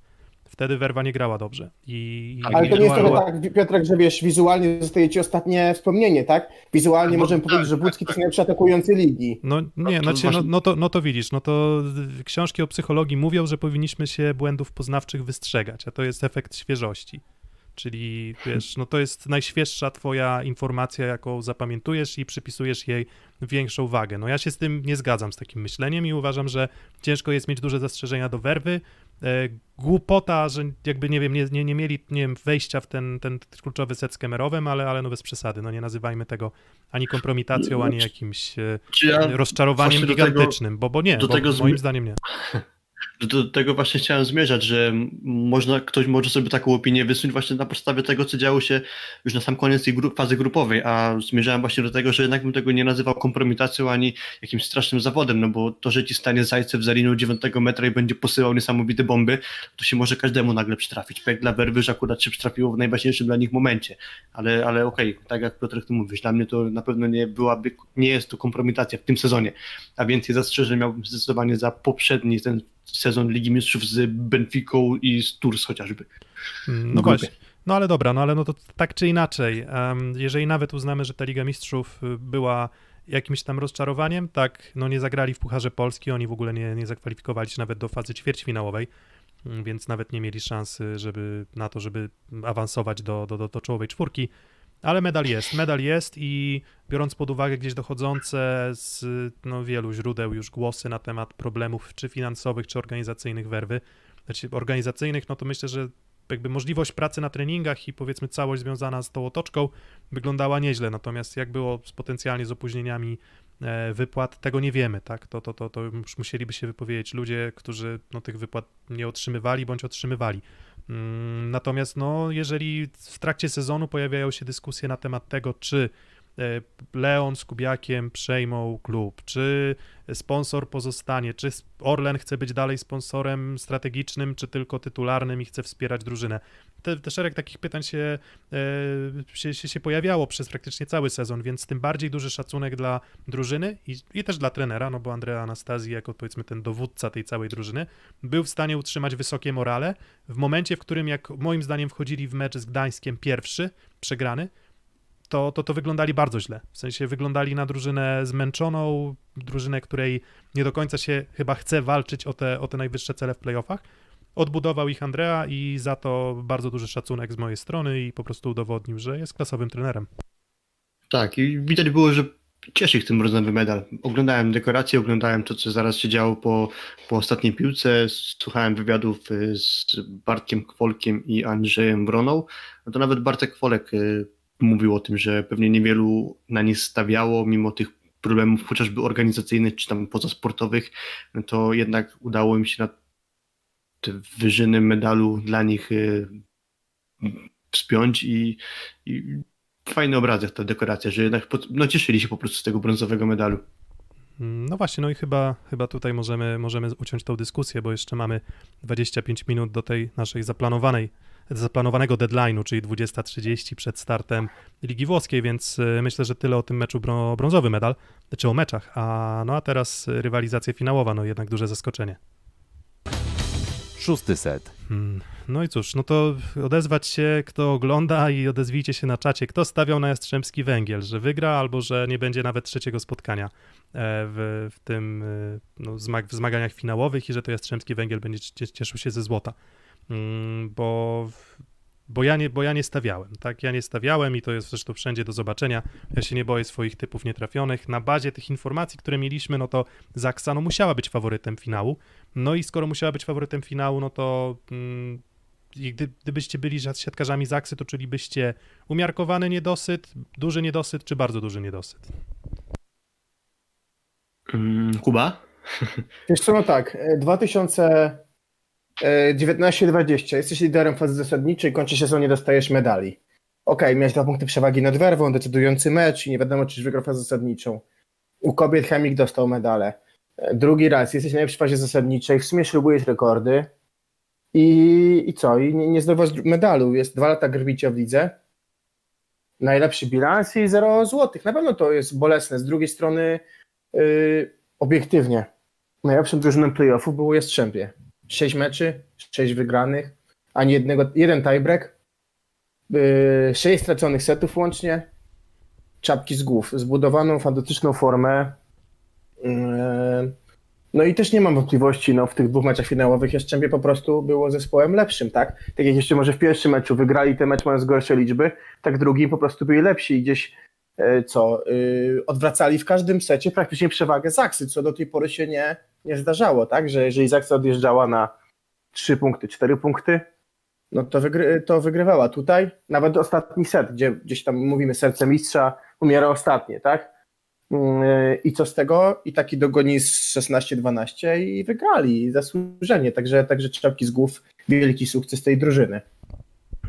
Wtedy Werwa nie grała dobrze. I, i Ale to nie jest trochę tak, Piotrek, że wiesz, wizualnie zostaje ci ostatnie wspomnienie, tak? Wizualnie No, możemy tak, powiedzieć, że Budzki to jest najlepszy atakujący ligi. No nie, to znaczy, no, no, to, no to widzisz, no to książki o psychologii mówią, że powinniśmy się błędów poznawczych wystrzegać, a to jest efekt świeżości. Czyli wiesz, no to jest najświeższa twoja informacja, jaką zapamiętujesz i przypisujesz jej większą wagę. No ja się z tym nie zgadzam, z takim myśleniem i uważam, że ciężko jest mieć duże zastrzeżenia do werwy. E, głupota, że jakby, nie wiem, nie, nie, nie mieli, nie wiem, wejścia w ten, ten kluczowy set z Kemerowem, ale, ale no bez przesady, no nie nazywajmy tego ani kompromitacją, ani jakimś e, ja rozczarowaniem do tego- gigantycznym, bo, bo nie, bo moim zdaniem nie. *laughs* Do, tego właśnie chciałem zmierzać, że można, ktoś może sobie taką opinię wysunąć właśnie na podstawie tego, co działo się już na sam koniec tej gru- fazy grupowej, a zmierzałem właśnie do tego, że jednak bym tego nie nazywał kompromitacją ani jakimś strasznym zawodem, no bo to, że ci stanie Zajcew za linią 9 metra i będzie posyłał niesamowite bomby, to się może każdemu nagle przytrafić. Jak dla Werwy, że akurat się przytrafiło w najważniejszym dla nich momencie, ale, ale okej, tak jak Piotrek ty mówisz, dla mnie to na pewno nie byłaby, nie jest to kompromitacja w tym sezonie, a więcej zastrzeżeń miałbym zdecydowanie za poprzedni ten sezon Ligi Mistrzów z Benficą i z Tours chociażby. No właśnie. No ale dobra, no ale no to tak czy inaczej, jeżeli nawet uznamy, że ta Liga Mistrzów y, była jakimś tam rozczarowaniem, tak, no nie zagrali w Pucharze Polski, oni w ogóle nie, nie zakwalifikowali się nawet do fazy ćwierćfinałowej, mm, więc nawet nie mieli szansy żeby, na to, żeby awansować do, do, do, do czołowej czwórki, ale medal jest, medal jest i biorąc pod uwagę gdzieś dochodzące z no, wielu źródeł już głosy na temat problemów czy finansowych, czy organizacyjnych werwy, znaczy organizacyjnych, no to myślę, że jakby możliwość pracy na treningach i powiedzmy całość związana z tą otoczką wyglądała nieźle, natomiast jak było z potencjalnie z opóźnieniami e, wypłat, tego nie wiemy, tak? To, to, to, to już musieliby się wypowiedzieć ludzie, którzy no, tych wypłat nie otrzymywali bądź otrzymywali. Mm, Natomiast no, jeżeli w trakcie sezonu pojawiają się dyskusje na temat tego, czy Leon z Kubiakiem przejmą klub, czy sponsor pozostanie, czy Orlen chce być dalej sponsorem strategicznym, czy tylko tytularnym i chce wspierać drużynę. Te, te szereg takich pytań się, e, się, się, się pojawiało przez praktycznie cały sezon, więc tym bardziej duży szacunek dla drużyny i, i też dla trenera, no bo Andrea Anastazji, jako powiedzmy ten dowódca tej całej drużyny, był w stanie utrzymać wysokie morale. W momencie, w którym, jak moim zdaniem, wchodzili w mecz z Gdańskiem pierwszy, przegrany, to, to, to wyglądali bardzo źle. W sensie wyglądali na drużynę zmęczoną, drużynę, której nie do końca się chyba chce walczyć o te, o te najwyższe cele w playoffach. Odbudował ich Andrea i za to bardzo duży szacunek z mojej strony i po prostu udowodnił, że jest klasowym trenerem. Tak, i widać było, że cieszy ich ten brązowy medal. Oglądałem dekoracje, oglądałem to, co zaraz się działo po, po ostatniej piłce, słuchałem wywiadów y, z Bartkiem Kwolkiem i Andrzejem Broną. No to nawet Bartek Kwolek y, mówił o tym, że pewnie niewielu na nie stawiało, mimo tych problemów chociażby organizacyjnych czy tam pozasportowych, no to jednak udało im się na te wyżyny medalu dla nich y, wspiąć i, i fajny obrazek ta dekoracja, że jednak no, cieszyli się po prostu z tego brązowego medalu. No właśnie, no i chyba, chyba tutaj możemy, możemy uciąć tą dyskusję, bo jeszcze mamy 25 minut do tej naszej zaplanowanej, zaplanowanego deadline'u, czyli 20.30 przed startem Ligi Włoskiej, więc y, myślę, że tyle o tym meczu brą- brązowy medal, czy o meczach, a no a teraz y, rywalizacja finałowa, no jednak duże zaskoczenie. Szósty set. Hmm, No i cóż, no to odezwać się, kto ogląda i odezwijcie się na czacie, kto stawiał na Jastrzębski Węgiel, że wygra albo że nie będzie nawet trzeciego spotkania e, w, w tym e, no, w zmaganiach finałowych i że to Jastrzębski Węgiel będzie cie- cieszył się ze złota. Mm, bo, bo, ja nie, bo ja nie stawiałem, tak? Ja nie stawiałem i to jest zresztą wszędzie do zobaczenia. Ja się nie boję swoich typów nietrafionych. Na bazie tych informacji, które mieliśmy, no to Zaksa no, musiała być faworytem finału. No i skoro musiała być faworytem finału, no to mm, gdy, gdybyście byli siatkarzami Zaksy, to czulibyście umiarkowany niedosyt, duży niedosyt czy bardzo duży niedosyt? Mm, Kuba? Jeszcze no tak, 2000 E, 19-20. Jesteś liderem fazy zasadniczej, kończy się nie dostajesz medali. Okej, okay, miałeś dwa punkty przewagi nad werwą, decydujący mecz i nie wiadomo, czy wygra fazę zasadniczą. U kobiet Chemik dostał medale. E, drugi raz, jesteś najlepszy w fazie zasadniczej, w sumie ślubujesz rekordy i, i co? I nie, nie zdobywasz medalu. Jest dwa lata grbicia w lidze. Najlepszy bilans i zero złotych. Na pewno to jest bolesne. Z drugiej strony, yy, obiektywnie, najlepszym drużyną playoffów było Jastrzębie. Sześć meczy, sześć wygranych, ani jednego, jeden tiebreak, yy, sześć straconych setów łącznie, czapki z głów, zbudowaną fantastyczną formę. Yy, no i też nie mam wątpliwości, no w tych dwóch meczach finałowych Jastrzębie po prostu było zespołem lepszym, tak? Tak jak jeszcze może w pierwszym meczu wygrali ten mecz mając gorsze liczby, tak drugim po prostu byli lepsi i gdzieś e, co, y, odwracali w każdym secie praktycznie przewagę Zaksy, co do tej pory się nie, nie zdarzało, tak? Że jeżeli Zaksa odjeżdżała na 3 punkty, 4 punkty, no to, wygry, to wygrywała. Tutaj nawet ostatni set, gdzie gdzieś tam mówimy serce mistrza, umiera ostatnie, tak? Yy, I co z tego? I taki dogoni z 16-12 i wygrali zasłużenie. Także, także czapki z głów, wielki sukces tej drużyny.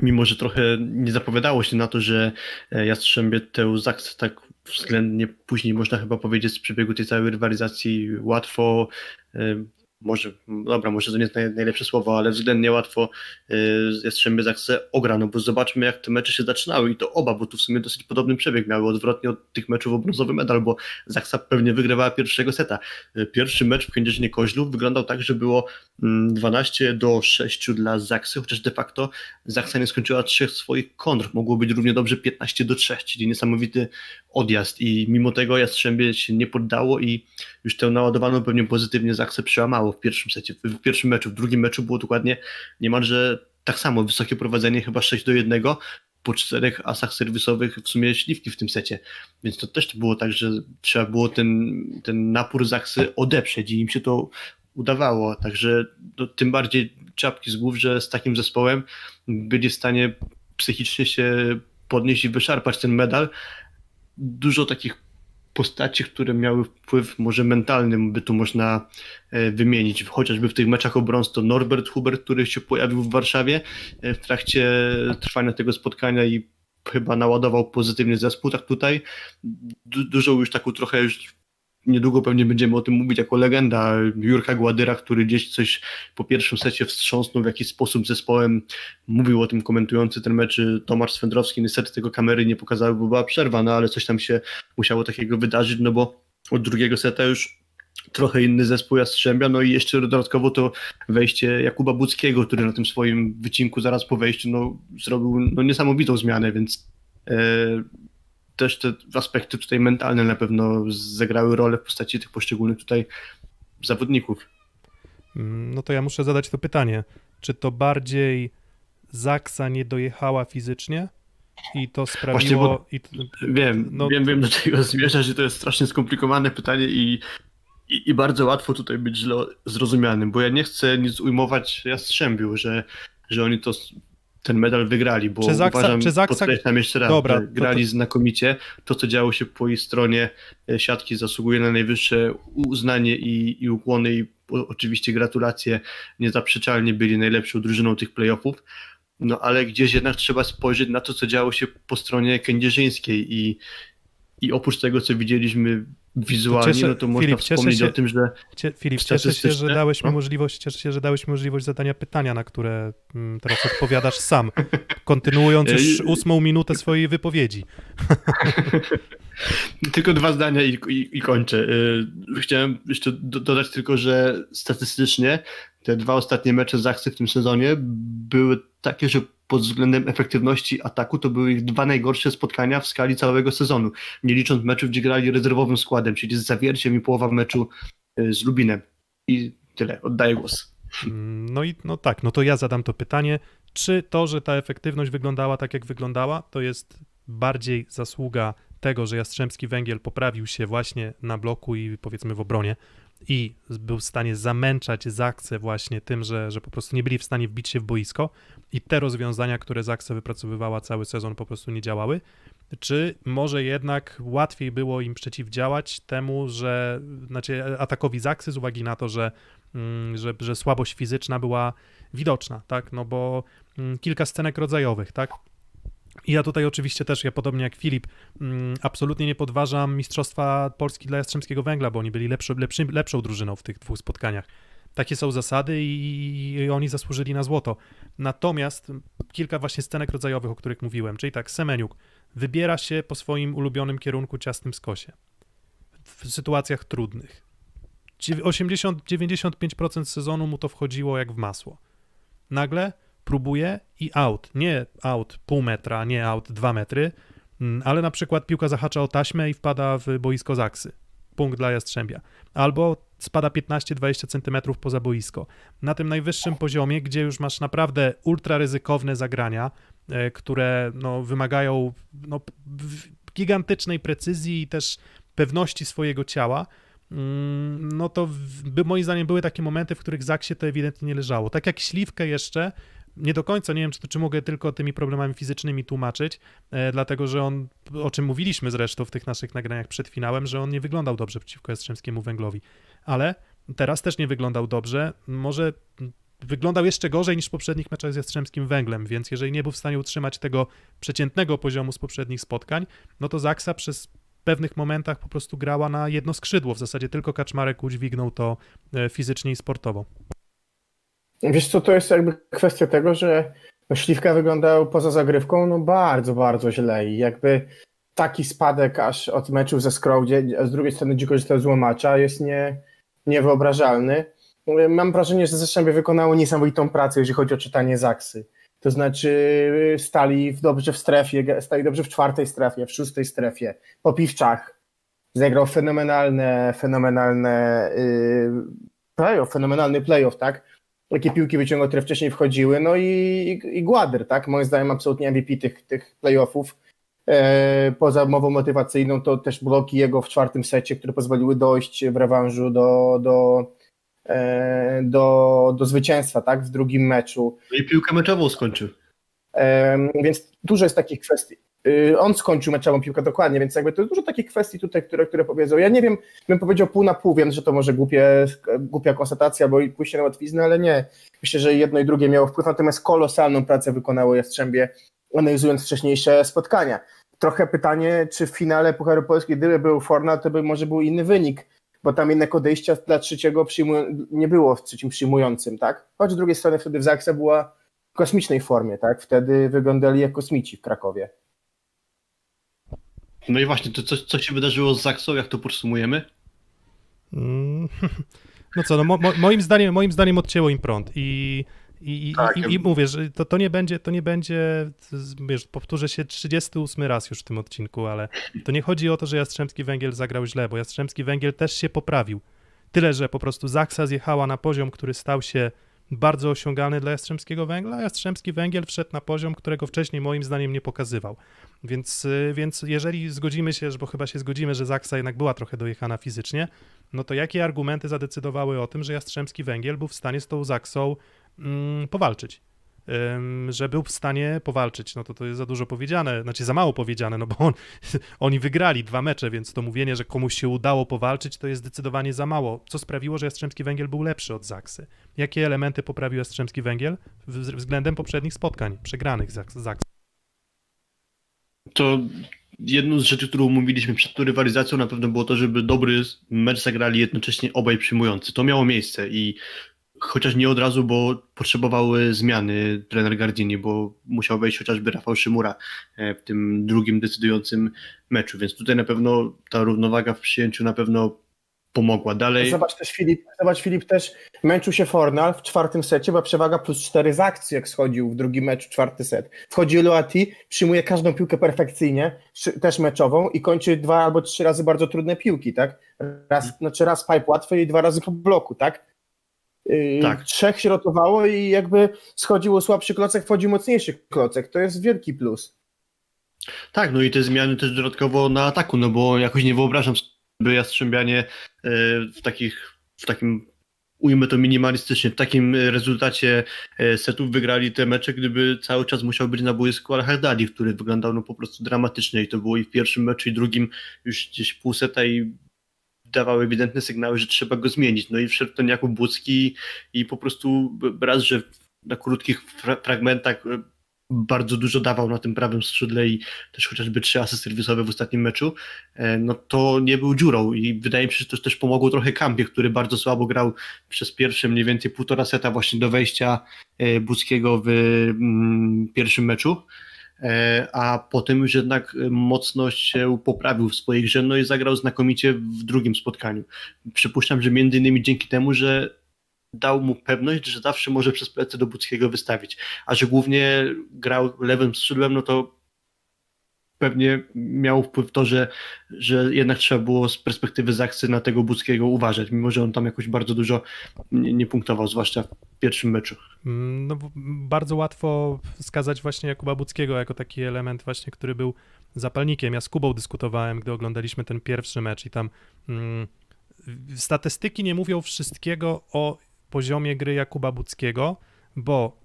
Mimo, że trochę nie zapowiadało się na to, że e, Jastrzębie tę Zaks tak względnie później można chyba powiedzieć z przebiegu tej całej rywalizacji łatwo e, może, dobra, może to nie jest naj- najlepsze słowo, ale względnie łatwo y, Jastrzębie Zaksę ograno, bo zobaczmy jak te mecze się zaczynały i to oba, bo tu w sumie dosyć podobny przebieg miały, odwrotnie od tych meczów o brązowy medal, bo Zaksa pewnie wygrywała pierwszego seta. Y, Pierwszy mecz w Kędzierzynie Koźlów wyglądał tak, że było mm, 12 do 6 dla Zaksy, chociaż de facto Zaksa nie skończyła trzech swoich kontr, mogło być równie dobrze 15 do 3, czyli niesamowity odjazd. I mimo tego Jastrzębie się nie poddało i już tę naładowaną pewnie pozytywnie Zaksę przełamało w pierwszym secie, w pierwszym meczu, w drugim meczu było dokładnie niemalże tak samo, wysokie prowadzenie chyba 6 do 1 po czterech asach serwisowych w sumie śliwki w tym secie, więc to też było tak, że trzeba było ten, ten napór Zaksy odeprzeć i im się to udawało, także no, tym bardziej czapki z głów, że z takim zespołem byli w stanie psychicznie się podnieść i wyszarpać ten medal. Dużo takich postaci, które miały wpływ może mentalny, by tu można e, wymienić. Chociażby w tych meczach o to Norbert Hubert, który się pojawił w Warszawie e, w trakcie trwania tego spotkania i chyba naładował pozytywnie zespół, tak tutaj. Du- dużo już taką trochę już niedługo pewnie będziemy o tym mówić jako legenda Jurka Gładyra, który gdzieś coś po pierwszym secie wstrząsnął w jakiś sposób zespołem. Mówił o tym komentujący ten mecz Tomasz Swędrowski. Niestety tego kamery nie pokazały, bo była przerwa, no ale coś tam się musiało takiego wydarzyć, no bo od drugiego seta już trochę inny zespół Jastrzębia, no i jeszcze dodatkowo to wejście Jakuba Buckiego, który na tym swoim wycinku zaraz po wejściu no, zrobił no, niesamowitą zmianę, więc e, też te aspekty tutaj mentalne na pewno zagrały rolę w postaci tych poszczególnych tutaj zawodników. No to ja muszę zadać to pytanie. Czy to bardziej Zaksa nie dojechała fizycznie i to sprawiło... bo- i, Wiem, No- wiem, wiem do czego zmierza, że to jest strasznie skomplikowane pytanie i, i, i bardzo łatwo tutaj być źle zrozumianym, bo ja nie chcę nic ujmować Jastrzębiu, że, że oni to ten medal wygrali, bo Czy Zaksa- uważam, czy Zaksa- podkreślam jeszcze raz, Dobra, że to- grali to- znakomicie. To, co działo się po jej stronie e, siatki zasługuje na najwyższe uznanie i, i ukłony i oczywiście gratulacje, niezaprzeczalnie byli najlepszą drużyną tych playoffów, no ale gdzieś jednak trzeba spojrzeć na to, co działo się po stronie kędzierzyńskiej i, i oprócz tego, co widzieliśmy wizualnie, cieszę- no to można Filip, wspomnieć się- o tym, że Cie, Filip, cieszę się, że dałeś mi No. możliwość, cieszę się, że dałeś mi możliwość zadania pytania, na które mm, teraz odpowiadasz sam, kontynuując *laughs* już ósmą minutę swojej wypowiedzi. *laughs* Tylko dwa zdania i, i, i kończę. Y, Chciałem jeszcze do, dodać tylko, że statystycznie te dwa ostatnie mecze Zachsy w tym sezonie były takie, że pod względem efektywności ataku to były ich dwa najgorsze spotkania w skali całego sezonu. Nie licząc meczów, gdzie grali rezerwowym składem, czyli z zawierciem i połowa meczu y, z Lubinem. I tyle. Oddaję głos. No i no tak, no to ja zadam to pytanie, czy to, że ta efektywność wyglądała tak, jak wyglądała, to jest bardziej zasługa tego, że Jastrzębski Węgiel poprawił się właśnie na bloku i powiedzmy w obronie i był w stanie zamęczać Zaksę właśnie tym, że, że po prostu nie byli w stanie wbić się w boisko i te rozwiązania, które Zaksa wypracowywała cały sezon po prostu nie działały, czy może jednak łatwiej było im przeciwdziałać temu, że znaczy atakowi Zaksy z uwagi na to, że mm, że, że słabość fizyczna była widoczna, tak, no bo mm, kilka scenek rodzajowych, tak, ja tutaj oczywiście też, ja podobnie jak Filip, mm, absolutnie nie podważam Mistrzostwa Polski dla Jastrzębskiego Węgla, bo oni byli lepszy, lepszy, lepszą drużyną w tych dwóch spotkaniach. Takie są zasady i, oni zasłużyli na złoto. Natomiast kilka właśnie scenek rodzajowych, o których mówiłem, czyli tak, Semeniuk wybiera się po swoim ulubionym kierunku ciasnym skosie w sytuacjach trudnych. 80-95% sezonu mu to wchodziło jak w masło. Nagle próbuje i out. Nie out pół metra, nie out dwa metry, mm, ale na przykład piłka zahacza o taśmę i wpada w boisko Zaksy. Punkt dla Jastrzębia. Albo spada 15-20 centymetrów poza boisko. Na tym najwyższym poziomie, gdzie już masz naprawdę ultra ryzykowne zagrania, e, które no, wymagają no, gigantycznej precyzji i też pewności swojego ciała, mm, no to w- moim zdaniem były takie momenty, w których Zaksie to ewidentnie nie leżało. Tak jak Śliwkę jeszcze, nie do końca, nie wiem, czy, czy mogę tylko tymi problemami fizycznymi tłumaczyć, e, dlatego że on, o czym mówiliśmy zresztą w tych naszych nagraniach przed finałem, że on nie wyglądał dobrze przeciwko Jastrzębskiemu Węglowi, ale teraz też nie wyglądał dobrze, może wyglądał jeszcze gorzej niż w poprzednich meczach z Jastrzębskim Węglem, więc jeżeli nie był w stanie utrzymać tego przeciętnego poziomu z poprzednich spotkań, no to Zaksa przez pewnych momentach po prostu grała na jedno skrzydło, w zasadzie tylko Kaczmarek udźwignął to e, fizycznie i sportowo. Wiesz co, to jest jakby kwestia tego, że Śliwka wyglądał poza zagrywką no bardzo, bardzo źle i jakby taki spadek aż od meczów ze gdzie a z drugiej strony dzi korzystał z łomacza, jest nie, niewyobrażalny. Mam wrażenie, że Zastrzębie wykonało niesamowitą pracę, jeżeli chodzi o czytanie Zaksy. To znaczy stali dobrze w strefie, stali dobrze w czwartej strefie, w szóstej strefie, po piwczach. Zagrał fenomenalne, fenomenalne yy, playoff, fenomenalny playoff, tak? Jakie piłki wyciągał, które wcześniej wchodziły, no i, i, i Gładyr, tak? Moim zdaniem absolutnie MVP tych, tych playoffów. E, poza mową motywacyjną to też bloki jego w czwartym secie, które pozwoliły dojść w rewanżu do, do, e, do, do zwycięstwa, tak? W drugim meczu. No i piłkę meczową skończył. Em, Więc dużo jest takich kwestii. Y, On skończył meczową piłkę dokładnie, więc jakby to jest dużo takich kwestii tutaj, które, które powiedzą. Ja nie wiem, bym powiedział pół na pół, wiem, że to może głupie, głupia konstatacja, bo i pójście na łatwiznę, ale nie. Myślę, że jedno i drugie miało wpływ, natomiast kolosalną pracę wykonało Jastrzębie, analizując wcześniejsze spotkania. Trochę pytanie, czy w finale Pucharu Polski, gdyby był Fornal, to by może był inny wynik, bo tam jednak odejścia dla trzeciego przyjmuj- nie było w trzecim przyjmującym, tak? Choć z drugiej strony wtedy w Zaksa była w kosmicznej formie, tak? Wtedy wyglądali jak kosmici w Krakowie. No i właśnie, to co, co się wydarzyło z Zaksą, jak to podsumujemy? Mm, *laughs* No co, no mo, mo, moim, zdaniem, moim zdaniem odcięło im prąd i, i, i, Tak, i, ja- i mówię, że to, to nie będzie, to nie będzie, wiesz, powtórzę się 38 raz już w tym odcinku, ale to nie chodzi o to, że Jastrzębski Węgiel zagrał źle, bo Jastrzębski Węgiel też się poprawił. Tyle, że po prostu Zaksa zjechała na poziom, który stał się bardzo osiągalny dla Jastrzębskiego Węgla, Jastrzębski Węgiel wszedł na poziom, którego wcześniej moim zdaniem nie pokazywał. Więc, y, więc jeżeli zgodzimy się, bo chyba się zgodzimy, że Zaksa jednak była trochę dojechana fizycznie, no to jakie argumenty zadecydowały o tym, że Jastrzębski Węgiel był w stanie z tą Zaksą mm, powalczyć? Że był w stanie powalczyć. No to to jest za dużo powiedziane, znaczy za mało powiedziane, no bo on, *laughs* oni wygrali dwa mecze, więc to mówienie, że komuś się udało powalczyć, to jest zdecydowanie za mało. Co sprawiło, że Jastrzębski Węgiel był lepszy od Zaksy? Jakie elementy poprawił Jastrzębski Węgiel względem poprzednich spotkań, przegranych z Zaks- Zaksy? To jedną z rzeczy, którą mówiliśmy przed tą rywalizacją na pewno było to, żeby dobry mecz zagrali jednocześnie obaj przyjmujący. To miało miejsce i chociaż nie od razu, bo potrzebowały zmiany trener Gardini, bo musiał wejść chociażby Rafał Szymura e, w tym drugim decydującym meczu, więc tutaj na pewno ta równowaga w przyjęciu na pewno pomogła. Dalej Zobacz też Filip, zobacz Filip też męczył się Fornal w czwartym secie, była przewaga plus 4 z akcji, jak schodził w drugim meczu, czwarty set. Wchodzi Loati, przyjmuje każdą piłkę perfekcyjnie, też meczową i kończy dwa albo trzy razy bardzo trudne piłki, tak? Raz, znaczy raz pipe łatwy i dwa razy po bloku, tak? Yy, Tak. Trzech się rotowało i jakby schodziło słabszy klocek, wchodził mocniejszy klocek. To jest wielki plus. Tak, no i te zmiany też dodatkowo na ataku, no bo jakoś nie wyobrażam sobie Jastrzębianie e, w takich, w takim, ujmę to minimalistycznie, w takim rezultacie e, setów wygrali te mecze, gdyby cały czas musiał być na boisku Al-Haddadi, który wyglądał no po prostu dramatycznie i to było i w pierwszym meczu i drugim już gdzieś pół seta i dawał ewidentne sygnały, że trzeba go zmienić. No i wszedł ten Jakub Bucki i po prostu raz, że na krótkich fra- fragmentach e, bardzo dużo dawał na tym prawym skrzydle i też chociażby trzy asy serwisowe w ostatnim meczu, e, no to nie był dziurą i wydaje mi się, że to też pomogło trochę Kampie, który bardzo słabo grał przez pierwsze mniej więcej półtora seta właśnie do wejścia e, Buckiego w mm, pierwszym meczu, a potem już jednak e, mocno się poprawił w swojej grze, no i zagrał znakomicie w drugim spotkaniu. Przypuszczam, że między innymi dzięki temu, że dał mu pewność, że zawsze może przez plecy do Buckiego wystawić, a że głównie grał lewym skrzydłem, no to pewnie miał wpływ to, że, że jednak trzeba było z perspektywy Zaksy na tego Buckiego uważać, mimo że on tam jakoś bardzo dużo nie, nie punktował, zwłaszcza w pierwszym meczu. Mm, No, bardzo łatwo wskazać właśnie Jakuba Buckiego jako taki element właśnie, który był zapalnikiem. Ja z Kubą dyskutowałem, gdy oglądaliśmy ten pierwszy mecz i tam mm, statystyki nie mówią wszystkiego o poziomie gry Jakuba Buckiego, bo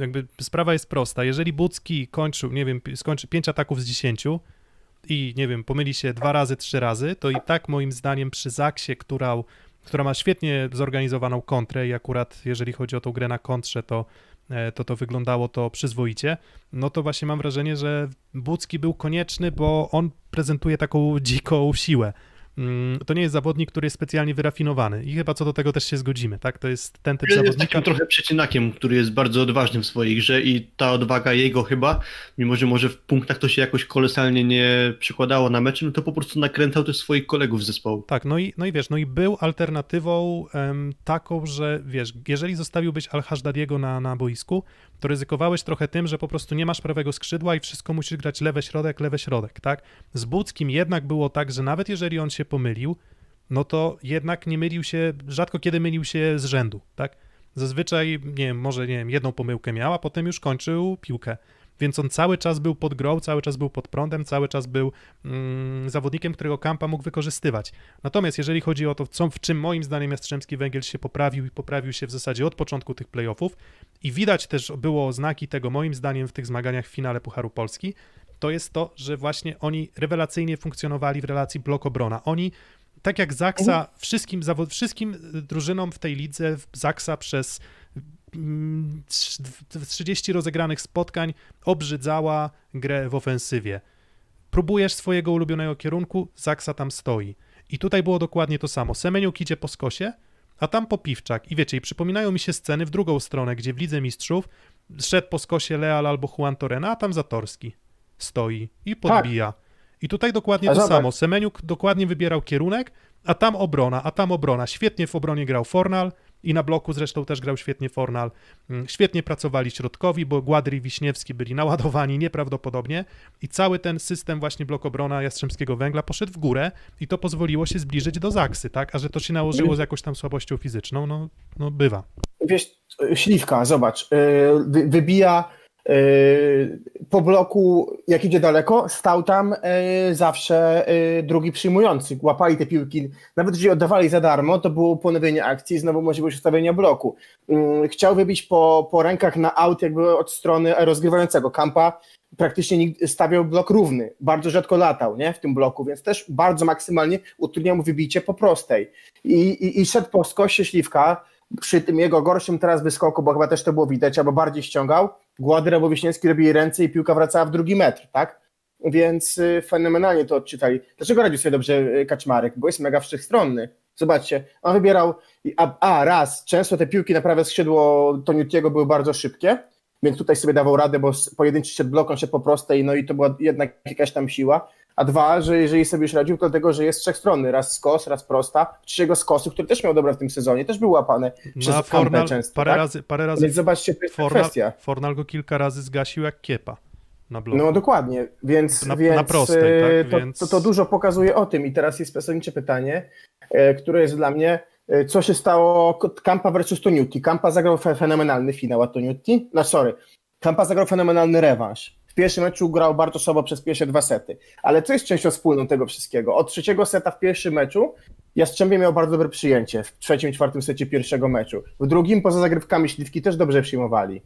jakby sprawa jest prosta. Jeżeli Bucki kończył, nie wiem, skończy 5 ataków z 10 i nie wiem, pomyli się dwa razy, trzy razy, to i tak moim zdaniem przy Zaksie, która, która ma świetnie zorganizowaną kontrę i akurat jeżeli chodzi o tą grę na kontrze, to e, to to wyglądało to przyzwoicie, no to właśnie mam wrażenie, że Bucki był konieczny, bo on prezentuje taką dziką siłę. Mm, To nie jest zawodnik, który jest specjalnie wyrafinowany i chyba co do tego też się zgodzimy, tak? To jest ten typ Jest zawodnika. takim trochę przecinakiem, który jest bardzo odważny w swojej grze i ta odwaga jego chyba, mimo że może w punktach to się jakoś kolosalnie nie przykładało na meczy, no to po prostu nakręcał też swoich kolegów z zespołu. Tak, no i, no i wiesz, no i był alternatywą em, taką, że wiesz, jeżeli zostawiłbyś Al-Hashdadiego na, na boisku, to ryzykowałeś trochę tym, że po prostu nie masz prawego skrzydła i wszystko musisz grać lewe środek, lewe środek, tak? Z Buckim jednak było tak, że nawet jeżeli on się pomylił, no to jednak nie mylił się, rzadko kiedy mylił się z rzędu, tak? Zazwyczaj, nie wiem, może, nie wiem, jedną pomyłkę miał, a potem już kończył piłkę. Więc on cały czas był pod grą, cały czas był pod prądem, cały czas był mm, zawodnikiem, którego Kampa mógł wykorzystywać. Natomiast jeżeli chodzi o to, co, w czym moim zdaniem Jastrzębski Węgiel się poprawił i poprawił się w zasadzie od początku tych playoffów i widać też było znaki tego moim zdaniem w tych zmaganiach w finale Pucharu Polski, to jest to, że właśnie oni rewelacyjnie funkcjonowali w relacji blok-obrona. Oni tak jak Zaksa, wszystkim, zawo- wszystkim drużynom w tej lidze Zaksa przez 30 rozegranych spotkań obrzydzała grę w ofensywie. Próbujesz swojego ulubionego kierunku, Zaksa tam stoi. I tutaj było dokładnie to samo. Semeniuk idzie po skosie, a tam Popiwczak. I wiecie, i przypominają mi się sceny w drugą stronę, gdzie w Lidze Mistrzów szedł po skosie Leal albo Juan Torena, a tam Zatorski stoi i podbija. I tutaj dokładnie to samo. Semeniuk dokładnie wybierał kierunek, a tam obrona, a tam obrona. Świetnie w obronie grał Fornal i na bloku zresztą też grał świetnie Fornal. Mm, Świetnie pracowali środkowi, bo Gładry i Wiśniewski byli naładowani nieprawdopodobnie i cały ten system właśnie blok obrona Jastrzębskiego Węgla poszedł w górę i to pozwoliło się zbliżyć do Zaksy, tak? A że to się nałożyło z jakąś tam słabością fizyczną, no, no bywa. Wiesz, śliwka, zobacz, wy, wybija po bloku, jak idzie daleko, stał tam yy, zawsze yy, drugi przyjmujący. Łapali te piłki, nawet jeżeli oddawali za darmo, to było ponowienie akcji, znowu możliwość ustawienia bloku. Chciał wybić po, po rękach na aut jakby od strony rozgrywającego. Kampa praktycznie stawiał blok równy, bardzo rzadko latał nie, w tym bloku, więc też bardzo maksymalnie utrudniał mu wybicie po prostej. I, i, i szedł po skosie Śliwka, przy tym jego gorszym teraz wyskoku, bo chyba też to było widać, albo bardziej ściągał, Gładyr albo Wiśniewski robili ręce i piłka wracała w drugi metr, tak? Więc y, fenomenalnie to odczytali. Dlaczego radził sobie dobrze y, Kaczmarek? Bo jest mega wszechstronny. Zobaczcie, on wybierał, a, a raz, często te piłki na prawe skrzydło Toniutiego były bardzo szybkie, więc tutaj sobie dawał radę, bo pojedynczy szedł blok, on szedł po prostej, no i to była jednak jakaś tam siła. A dwa, że jeżeli sobie już radził, to dlatego, że jest wszechstronny, raz skos, raz prosta, trzeciego skosu, który też miał dobre w tym sezonie, też był łapany przez Kampę Fornal często, parę tak? razy, parę razy Więc zobaczcie, to jest Fornal, kwestia. Fornal go kilka razy zgasił jak kiepa na bloku. No dokładnie, więc, Na- więc na prostej, e, tak? to, Więc- to, to dużo pokazuje o tym. I teraz jest zasadnicze pytanie, e, które jest dla mnie, e, co się stało Kampa versus Toniutti. Kampa zagrał fe- fenomenalny finał, a Toniutti, no sorry, Kampa zagrał fenomenalny rewanż. W pierwszym meczu grał bardzo słabo przez pierwsze dwa sety. Ale co jest częścią wspólną tego wszystkiego? Od trzeciego seta w pierwszym meczu Jastrzębie miał bardzo dobre przyjęcie w trzecim i czwartym secie pierwszego meczu. W drugim poza zagrywkami śliwki też dobrze przyjmowali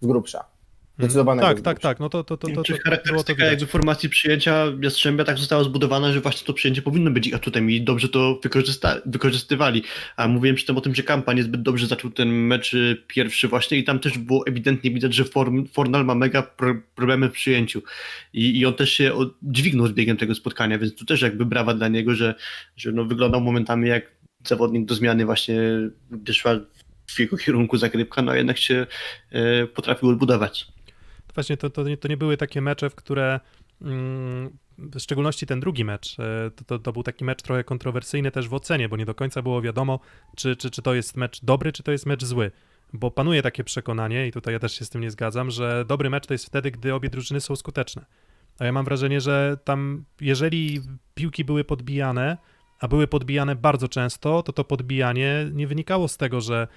z grubsza. Zdecydowanego Tak, tak, tak. No to, to, to, to, to, było to jakby formacji przyjęcia Jastrzębia tak została zbudowana, że właśnie to przyjęcie powinno być ich atutem i dobrze to wykorzysta- wykorzystywali. A mówiłem przy tym o tym, że Kampa niezbyt dobrze zaczął ten mecz y, pierwszy właśnie i tam też było ewidentnie widać, że Form, Fornal ma mega pro, problemy w przyjęciu I, i on też się od- dźwignął z biegiem tego spotkania, więc tu też jakby brawa dla niego, że, że no wyglądał momentami jak zawodnik do zmiany właśnie, gdy szła w jego kierunku zagrywka, no a jednak się e, potrafił odbudować. Właśnie to, to, to nie były takie mecze, w które mm, w szczególności ten drugi mecz, e, to, to, to był taki mecz trochę kontrowersyjny też w ocenie, bo nie do końca było wiadomo, czy, czy, czy to jest mecz dobry, czy to jest mecz zły. Bo panuje takie przekonanie, i tutaj ja też się z tym nie zgadzam, że dobry mecz to jest wtedy, gdy obie drużyny są skuteczne. A ja mam wrażenie, że tam, jeżeli piłki były podbijane, a były podbijane bardzo często, to to podbijanie nie wynikało z tego, że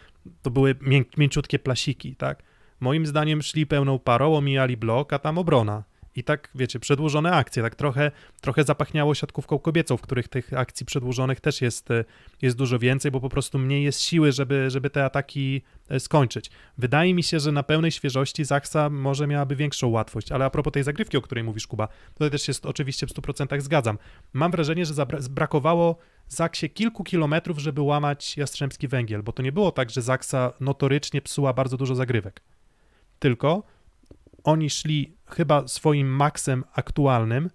to były mię- mięciutkie plasiki, tak? Moim zdaniem szli pełną parą, omijali blok, a tam obrona. I tak, wiecie, przedłużone akcje, tak trochę, trochę zapachniało siatkówką kobiecą, w których tych akcji przedłużonych też jest, e, jest dużo więcej, bo po prostu mniej jest siły, żeby, żeby te ataki e, skończyć. Wydaje mi się, że na pełnej świeżości Zaksa może miałaby większą łatwość, ale a propos tej zagrywki, o której mówisz, Kuba, tutaj też się oczywiście w 100% zgadzam. Mam wrażenie, że brakowało Zaksie kilku kilometrów, żeby łamać Jastrzębski Węgiel, bo to nie było tak, że Zaksa notorycznie psuła bardzo dużo zagrywek. Tylko oni szli chyba swoim maksem aktualnym,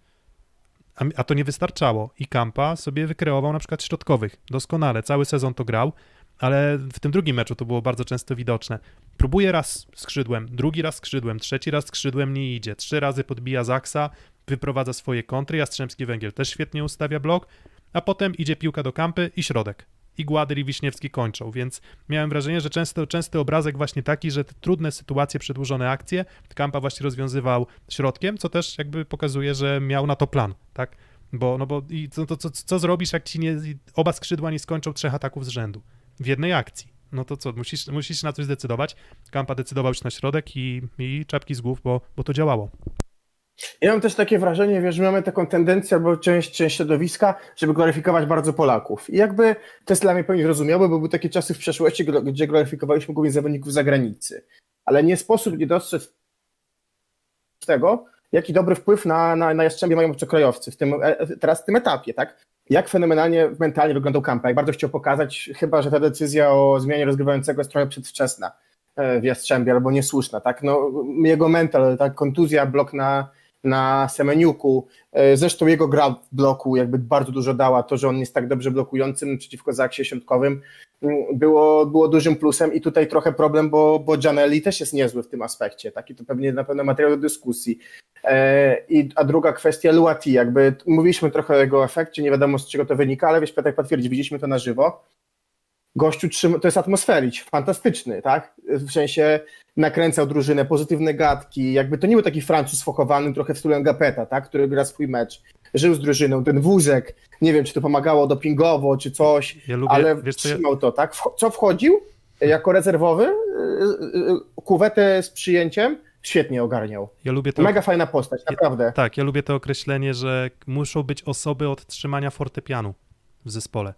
a, a to nie wystarczało. I Kampa sobie wykreował na przykład środkowych. Doskonale, cały sezon to grał, ale w tym drugim meczu to było bardzo często widoczne. Próbuje raz skrzydłem, drugi raz skrzydłem, trzeci raz skrzydłem nie idzie, trzy razy podbija Zaksa, wyprowadza swoje kontry, Jastrzębski Węgiel też świetnie ustawia blok, a potem idzie piłka do kampy i środek. I Gładyr i Wiśniewski kończą, więc miałem wrażenie, że często, częsty obrazek właśnie taki, że te trudne sytuacje, przedłużone akcje, Kampa właśnie rozwiązywał środkiem, co też jakby pokazuje, że miał na to plan, tak? Bo, no bo i co, to, co, co zrobisz, jak ci nie, oba skrzydła nie skończą trzech ataków z rzędu w jednej akcji? No to co, musisz, musisz na coś zdecydować. Kampa decydował się na środek i, i czapki z głów, bo, bo to działało. Ja mam też takie wrażenie, wiesz, że mamy taką tendencję, albo część, część środowiska, żeby gloryfikować bardzo Polaków. I jakby to jest dla mnie pewnie zrozumiałe, bo były takie czasy w przeszłości, gdzie gloryfikowaliśmy głównie zawodników z zagranicy. Ale nie sposób nie dostrzec tego, jaki dobry wpływ na, na, na Jastrzębie mają obcokrajowcy w tym, e, teraz w tym etapie, tak? Jak fenomenalnie mentalnie wyglądał Kampa, jak bardzo chciał pokazać, chyba, że ta decyzja o zmianie rozgrywającego jest trochę przedwczesna e, w Jastrzębie, albo niesłuszna, tak? No, jego mental, tak, kontuzja, blok na, na Semeniuku, e, zresztą jego gra w bloku jakby bardzo dużo dała, to, że on jest tak dobrze blokującym przeciwko Zaksie Środkowym, mm, było, było dużym plusem i tutaj trochę problem, bo, bo Gianelli też jest niezły w tym aspekcie, tak? I to pewnie na pewno materiał do dyskusji. E, I, a druga kwestia Luati, jakby mówiliśmy trochę o jego efekcie, nie wiadomo z czego to wynika, ale wiesz, Piotrek potwierdzi, widzieliśmy to na żywo. Gościu trzyma, to jest atmosfericz, fantastyczny, tak? W sensie nakręcał drużynę, pozytywne gadki, jakby to nie był taki Francuz fochowany trochę w stylu Ngapeta, tak? Który gra swój mecz, żył z drużyną, ten wózek, nie wiem, czy to pomagało dopingowo, czy coś, Ja lubię, ale wiesz co, ja, trzymał to, tak? Co wchodził jako rezerwowy, y, y, y, kuwetę z przyjęciem, świetnie ogarniał. Ja lubię to. Mega fajna postać, naprawdę. Tak, ja lubię to określenie, że muszą być osoby od trzymania fortepianu w zespole.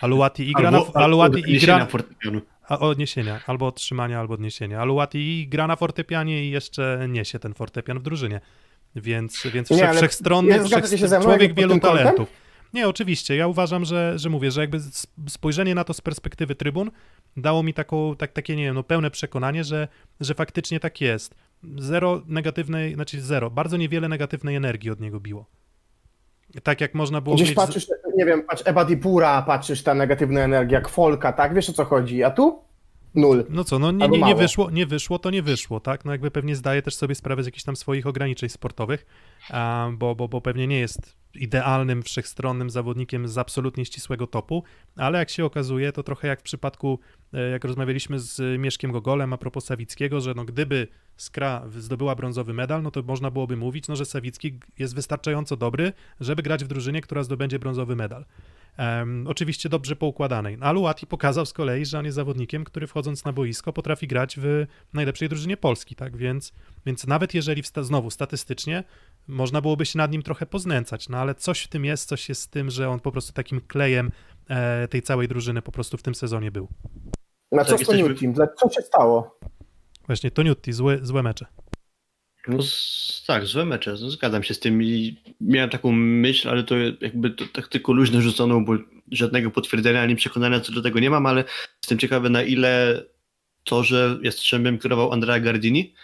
Aluati i gra na, Albo- Aluati albo i gra, na fortepianu. a odniesienia, albo odtrzymania, albo odniesienia. Aluati i gra na fortepianie i jeszcze niesie ten fortepian w drużynie. Więc, więc Nie, wszech, wszechstronny, nie wszech, mną człowiek wielu talentów. Nie, oczywiście. Ja uważam, że, że mówię, że jakby spojrzenie na to z perspektywy trybun dało mi taką, tak, takie, nie wiem, no pełne przekonanie, że, że faktycznie tak jest. Zero negatywnej, znaczy zero, bardzo niewiele negatywnej energii od niego biło. Tak jak można było Gdzieś mieć... patrzysz, nie wiem, patrz Ebadipura, patrzysz ta negatywna energia, jak Folka, tak? Wiesz o co chodzi, a tu? Nul. No co, no nie, nie, nie wyszło, nie wyszło, to nie wyszło, tak? No jakby pewnie zdaje też sobie sprawę z jakichś tam swoich ograniczeń sportowych, bo, bo, bo pewnie nie jest idealnym, wszechstronnym zawodnikiem z absolutnie ścisłego topu, ale jak się okazuje, to trochę jak w przypadku, e, jak rozmawialiśmy z Mieszkiem Gogolem a propos Sawickiego, że no gdyby Skra zdobyła brązowy medal, no to można byłoby mówić, no, że Sawicki jest wystarczająco dobry, żeby grać w drużynie, która zdobędzie brązowy medal. Em, oczywiście dobrze poukładanej. No, A Luati pokazał z kolei, że on jest zawodnikiem, który wchodząc na boisko potrafi grać w najlepszej drużynie Polski, tak? Więc, więc nawet jeżeli wsta- znowu statystycznie można byłoby się nad nim trochę poznęcać, no ale coś w tym jest, coś jest z tym, że on po prostu takim klejem e, tej całej drużyny po prostu w tym sezonie był. Na co Tak, z to New jesteśmy- Team? Dla- Co się stało? Właśnie, Toniutti, złe, złe mecze. No z, tak, złe mecze, no, zgadzam się z tym i miałem taką myśl, ale to jakby to tak tylko luźno rzuconą, bo żadnego potwierdzenia ani przekonania co do tego nie mam, ale jestem ciekawy na ile to, że Jastrzębiem kierował Andrea Gardini,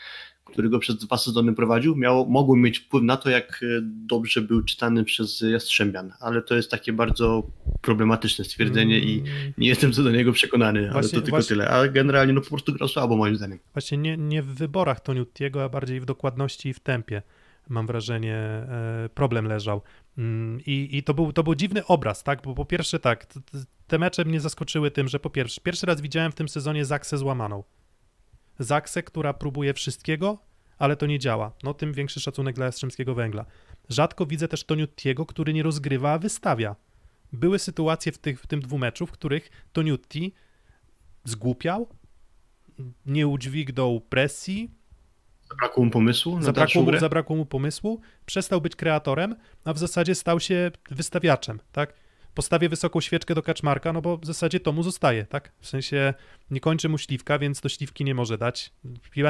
który go przez dwa sezony prowadził, miało, mogło mieć wpływ na to, jak e, dobrze był czytany przez Jastrzębian, ale to jest takie bardzo problematyczne stwierdzenie i Mm, nie jestem co do niego przekonany, ale Właśnie- to tylko właśnie- tyle. A generalnie no po prostu grał słabo moim zdaniem. Właśnie nie, nie w wyborach Toniuttiego, a bardziej w dokładności i w tempie. Mam wrażenie, e, problem leżał. Mm, I, i to, był, to był dziwny obraz, tak? Bo po pierwsze tak, te mecze mnie zaskoczyły tym, że po pierwsze, pierwszy raz widziałem w tym sezonie Zaksę złamaną. Zaksę, która próbuje wszystkiego, ale to nie działa. No tym większy szacunek dla Jastrzębskiego Węgla. Rzadko widzę też Toniuttiego, który nie rozgrywa, a wystawia. Były sytuacje w, tych, w tym dwumeczu, w których Toniutti zgłupiał, nie udźwignął presji, Zabrakło mu pomysłu zabrakło mu, zabrakło mu pomysłu, przestał być kreatorem, a w zasadzie stał się wystawiaczem, tak? Postawię wysoką świeczkę do kaczmarka, no bo w zasadzie to mu zostaje, tak? W sensie nie kończy mu śliwka, więc do śliwki nie może dać.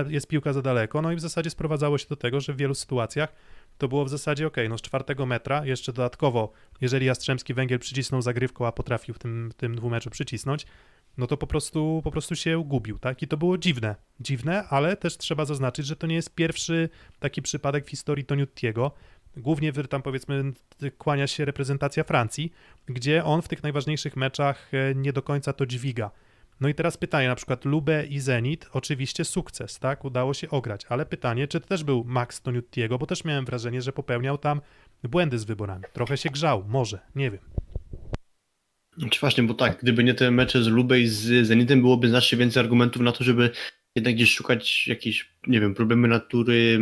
Jest piłka za daleko, no i w zasadzie sprowadzało się do tego, że w wielu sytuacjach to było w zasadzie ok, no z czwartego metra, jeszcze dodatkowo, jeżeli Jastrzębski Węgiel przycisnął zagrywką, a potrafił w tym, w tym przycisnąć, no to po prostu, po prostu się gubił, tak? I to było dziwne. Dziwne, ale też trzeba zaznaczyć, że to nie jest pierwszy taki przypadek w historii Toniuttiego. Głównie tam powiedzmy kłania się reprezentacja Francji, gdzie on w tych najważniejszych meczach e, nie do końca to dźwiga. No i teraz pytanie, na przykład Lube i Zenit, oczywiście sukces, tak? Udało się ograć, ale pytanie, czy to też był Max Toniuttiego, bo też miałem wrażenie, że popełniał tam błędy z wyborami. Trochę się grzał, może, nie wiem. Czy właśnie, bo tak, gdyby nie te mecze z Lubej z Zenitem, byłoby znacznie więcej argumentów na to, żeby jednak gdzieś szukać jakichś, nie wiem, problemy natury,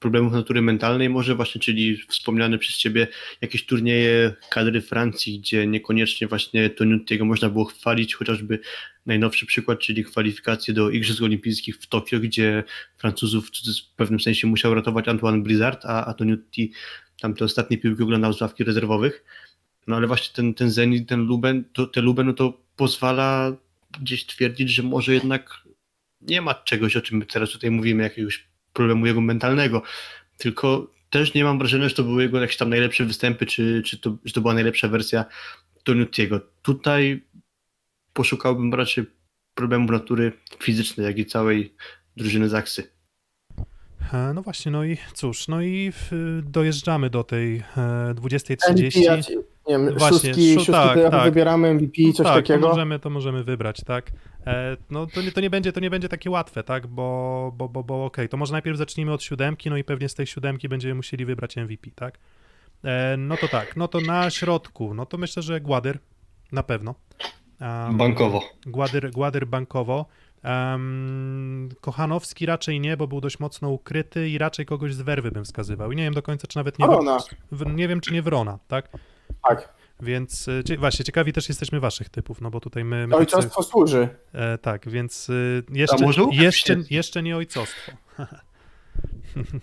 problemów natury mentalnej może właśnie, czyli wspomniane przez ciebie jakieś turnieje kadry Francji, gdzie niekoniecznie właśnie Toniutiego można było chwalić, chociażby najnowszy przykład, czyli kwalifikacje do Igrzysk Olimpijskich w Tokio, gdzie Francuzów w pewnym sensie musiał ratować Antoine Blizzard, a, Toniutti tam te ostatnie piłki oglądał z ławki rezerwowych. No ale właśnie ten, ten Zenit, ten Luben, to, te Luben, no to pozwala gdzieś twierdzić, że może jednak nie ma czegoś, o czym my teraz tutaj mówimy, jakiegoś problemu jego mentalnego, tylko też nie mam wrażenia, że to były jego jakieś tam najlepsze występy, czy, czy to, że to była najlepsza wersja Toniutiego. Tutaj poszukałbym raczej problemów natury fizycznej, jak i całej drużyny Zaksy. E, No właśnie, no i cóż, no i w- dojeżdżamy do tej e, MVP, 20.30. nie wiem, Właśnie, szóstki, szó- szóstki tak, to tak. wybieramy MVP, coś tak, takiego. To możemy, to możemy wybrać, tak. E, no to nie, to nie będzie, to nie będzie takie łatwe, tak, bo, bo, bo, bo okej, to może najpierw zacznijmy od siódemki, no i pewnie z tej siódemki będziemy musieli wybrać MVP, tak. E, no to tak, no to na środku, no to myślę, że Gładyr, na pewno. Um, Bankowo. Gładyr, Gładyr bankowo. Um, Kochanowski raczej nie, bo był dość mocno ukryty i raczej kogoś z werwy bym wskazywał. I nie wiem do końca, czy nawet nie. Wrona. w- nie wiem, czy nie Wrona, tak? Tak. Więc y, właśnie, ciekawi też jesteśmy waszych typów, no bo tutaj my. my tak, Ojcostwo służy. e, tak, więc y, jeszcze, jeszcze, jeszcze nie ojcostwo. *laughs*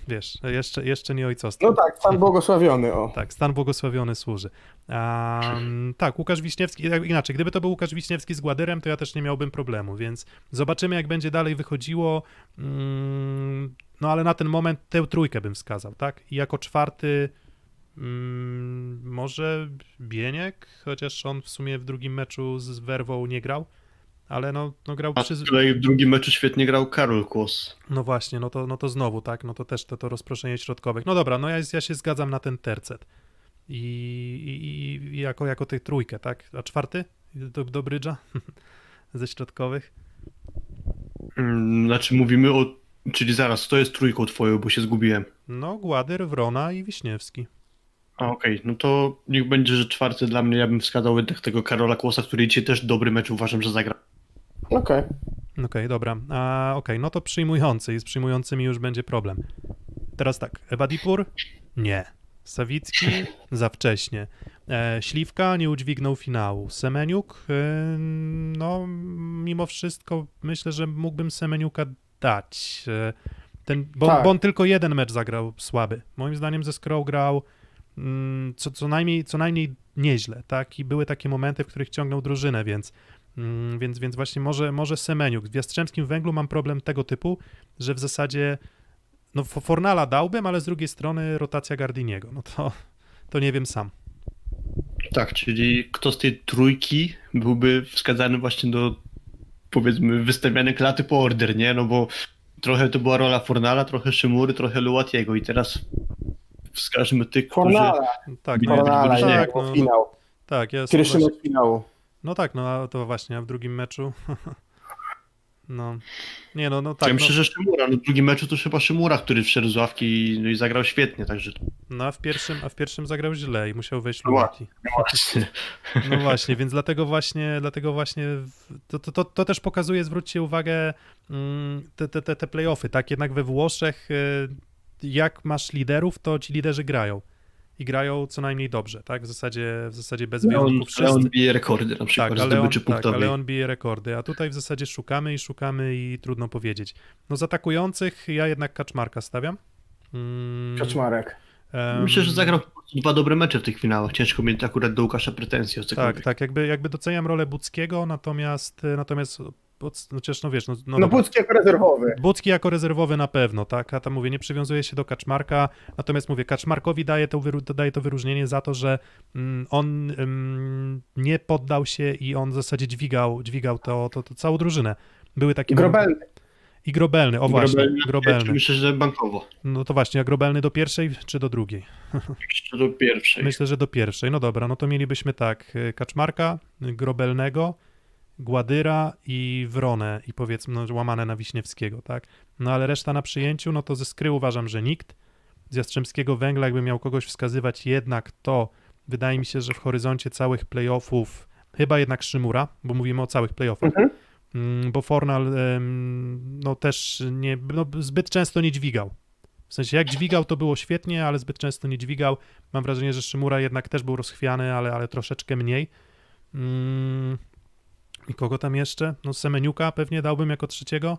wiesz, jeszcze, jeszcze nie ojcostwo. No tak, stan błogosławiony, o. Tak, stan błogosławiony służy. Um, tak, Łukasz Wiśniewski, tak, inaczej, gdyby to był Łukasz Wiśniewski z Gładyrem, to ja też nie miałbym problemu, więc zobaczymy, jak będzie dalej wychodziło. Mm, no ale na ten moment tę trójkę bym wskazał, tak? I jako czwarty mm, może Bieniek, chociaż on w sumie w drugim meczu z Werwą nie grał, ale no, no grał A przy... z kolei w drugim meczu świetnie grał Karol Kłos. No właśnie, no to, no to znowu, tak, no to też to, to rozproszenie środkowych. No dobra, no ja, ja się zgadzam na ten tercet. I, i, i jako, jako tej trójkę, tak? A czwarty? Do, do brydża? *laughs* Ze środkowych? Mm, Znaczy mówimy o... Czyli zaraz, kto jest trójką twoją, bo się zgubiłem. No, Gładyr, Wrona i Wiśniewski. Okej, no to niech będzie, że czwarty dla mnie, ja bym wskazał jednak tego Karola Kłosa, który dzisiaj też dobry mecz uważam, że zagra. Okej. Okej, dobra. A, Okej, no to przyjmujący i z przyjmującymi już będzie problem. Teraz tak, Ewadipur? Nie. Sawicki? *laughs* Za wcześnie. E, Śliwka nie udźwignął finału. Semeniuk? E, no, mimo wszystko myślę, że mógłbym Semeniuka dać. E, ten, bo, Tak. bo on tylko jeden mecz zagrał słaby. Moim zdaniem ze Skrą grał co, co, najmniej, co najmniej nieźle, tak? I były takie momenty, w których ciągnął drużynę, więc Mm, Więc, więc właśnie może, może Semeniuk. W Jastrzębskim Węglu mam problem tego typu, że w zasadzie no Fo- Fornala dałbym, ale z drugiej strony rotacja Gardiniego. No to, to nie wiem sam. Tak, czyli kto z tej trójki byłby wskazany właśnie do powiedzmy wystawiania klaty po order, nie? No bo trochę to była rola Fornala, trochę Szymury, trochę Luatiego i teraz wskażmy tych, którzy... Tak, Bilety no, Fornala, Górniego. tak, tak, no, finał. tak, jest. Pierwszy mecz finału. No tak, no a to właśnie, a w drugim meczu. *laughs* No. Nie no, no tak. ja No, myślę, że Szymura, no w drugim meczu to chyba Szymura, który wszedł z ławki i, no i zagrał świetnie, także no a, w pierwszym, a w pierwszym zagrał źle i musiał wejść No Luati. właśnie. *laughs* No właśnie, więc dlatego właśnie, dlatego właśnie to, to, to, to też pokazuje, zwróćcie uwagę, mm, te, te, te, te playoffy, tak? Jednak we Włoszech, y, jak masz liderów, to ci liderzy grają. I grają co najmniej dobrze, tak? W zasadzie, w zasadzie bez Leon, wyjątków wszyscy. Leon bije rekordy na przykład Tak, tak, punktowej. ale on bije rekordy, a tutaj w zasadzie szukamy i szukamy i trudno powiedzieć. No z atakujących ja jednak Kaczmarka stawiam. Mm, Kaczmarek. Myślę, że zagrał dwa dobre mecze w tych finałach. Ciężko mieć akurat do Łukasza pretensje o Tak, tak, jakby, jakby doceniam rolę Buckiego, natomiast, natomiast pod- no chociaż no wiesz, no, no, No dobra. Pucki jako rezerwowy. Bucki jako rezerwowy na pewno, tak, a tam mówię, nie przywiązuje się do Kaczmarka, natomiast mówię, Kaczmarkowi daje to, daje to wyróżnienie za to, że mm, on mm, nie poddał się i on w zasadzie dźwigał, dźwigał to, to, to całą drużynę. Były takie... Grobelny. I Grobelny, o właśnie, Grobelny, Grobelny. Myślę, że bankowo. No to właśnie, a Grobelny do pierwszej czy do drugiej? Jeszcze do pierwszej. Myślę, że do pierwszej. No dobra, no to mielibyśmy tak, y, Kaczmarka, Grobelnego, Gładyra i Wronę i powiedzmy no, łamane na Wiśniewskiego, tak? No ale reszta na przyjęciu, no to ze skry uważam, że nikt. Z Jastrzębskiego Węgla, jakby miał kogoś wskazywać jednak, to wydaje mi się, że w horyzoncie całych playoffów chyba jednak Szymura, bo mówimy o całych playoffach. Mhm. Mm, Bo Fornal no też nie, no, zbyt często nie dźwigał. W sensie jak dźwigał, to było świetnie, ale zbyt często nie dźwigał. Mam wrażenie, że Szymura jednak też był rozchwiany, ale, ale troszeczkę mniej. Mm, I kogo tam jeszcze? No Semeniuka pewnie dałbym jako trzeciego.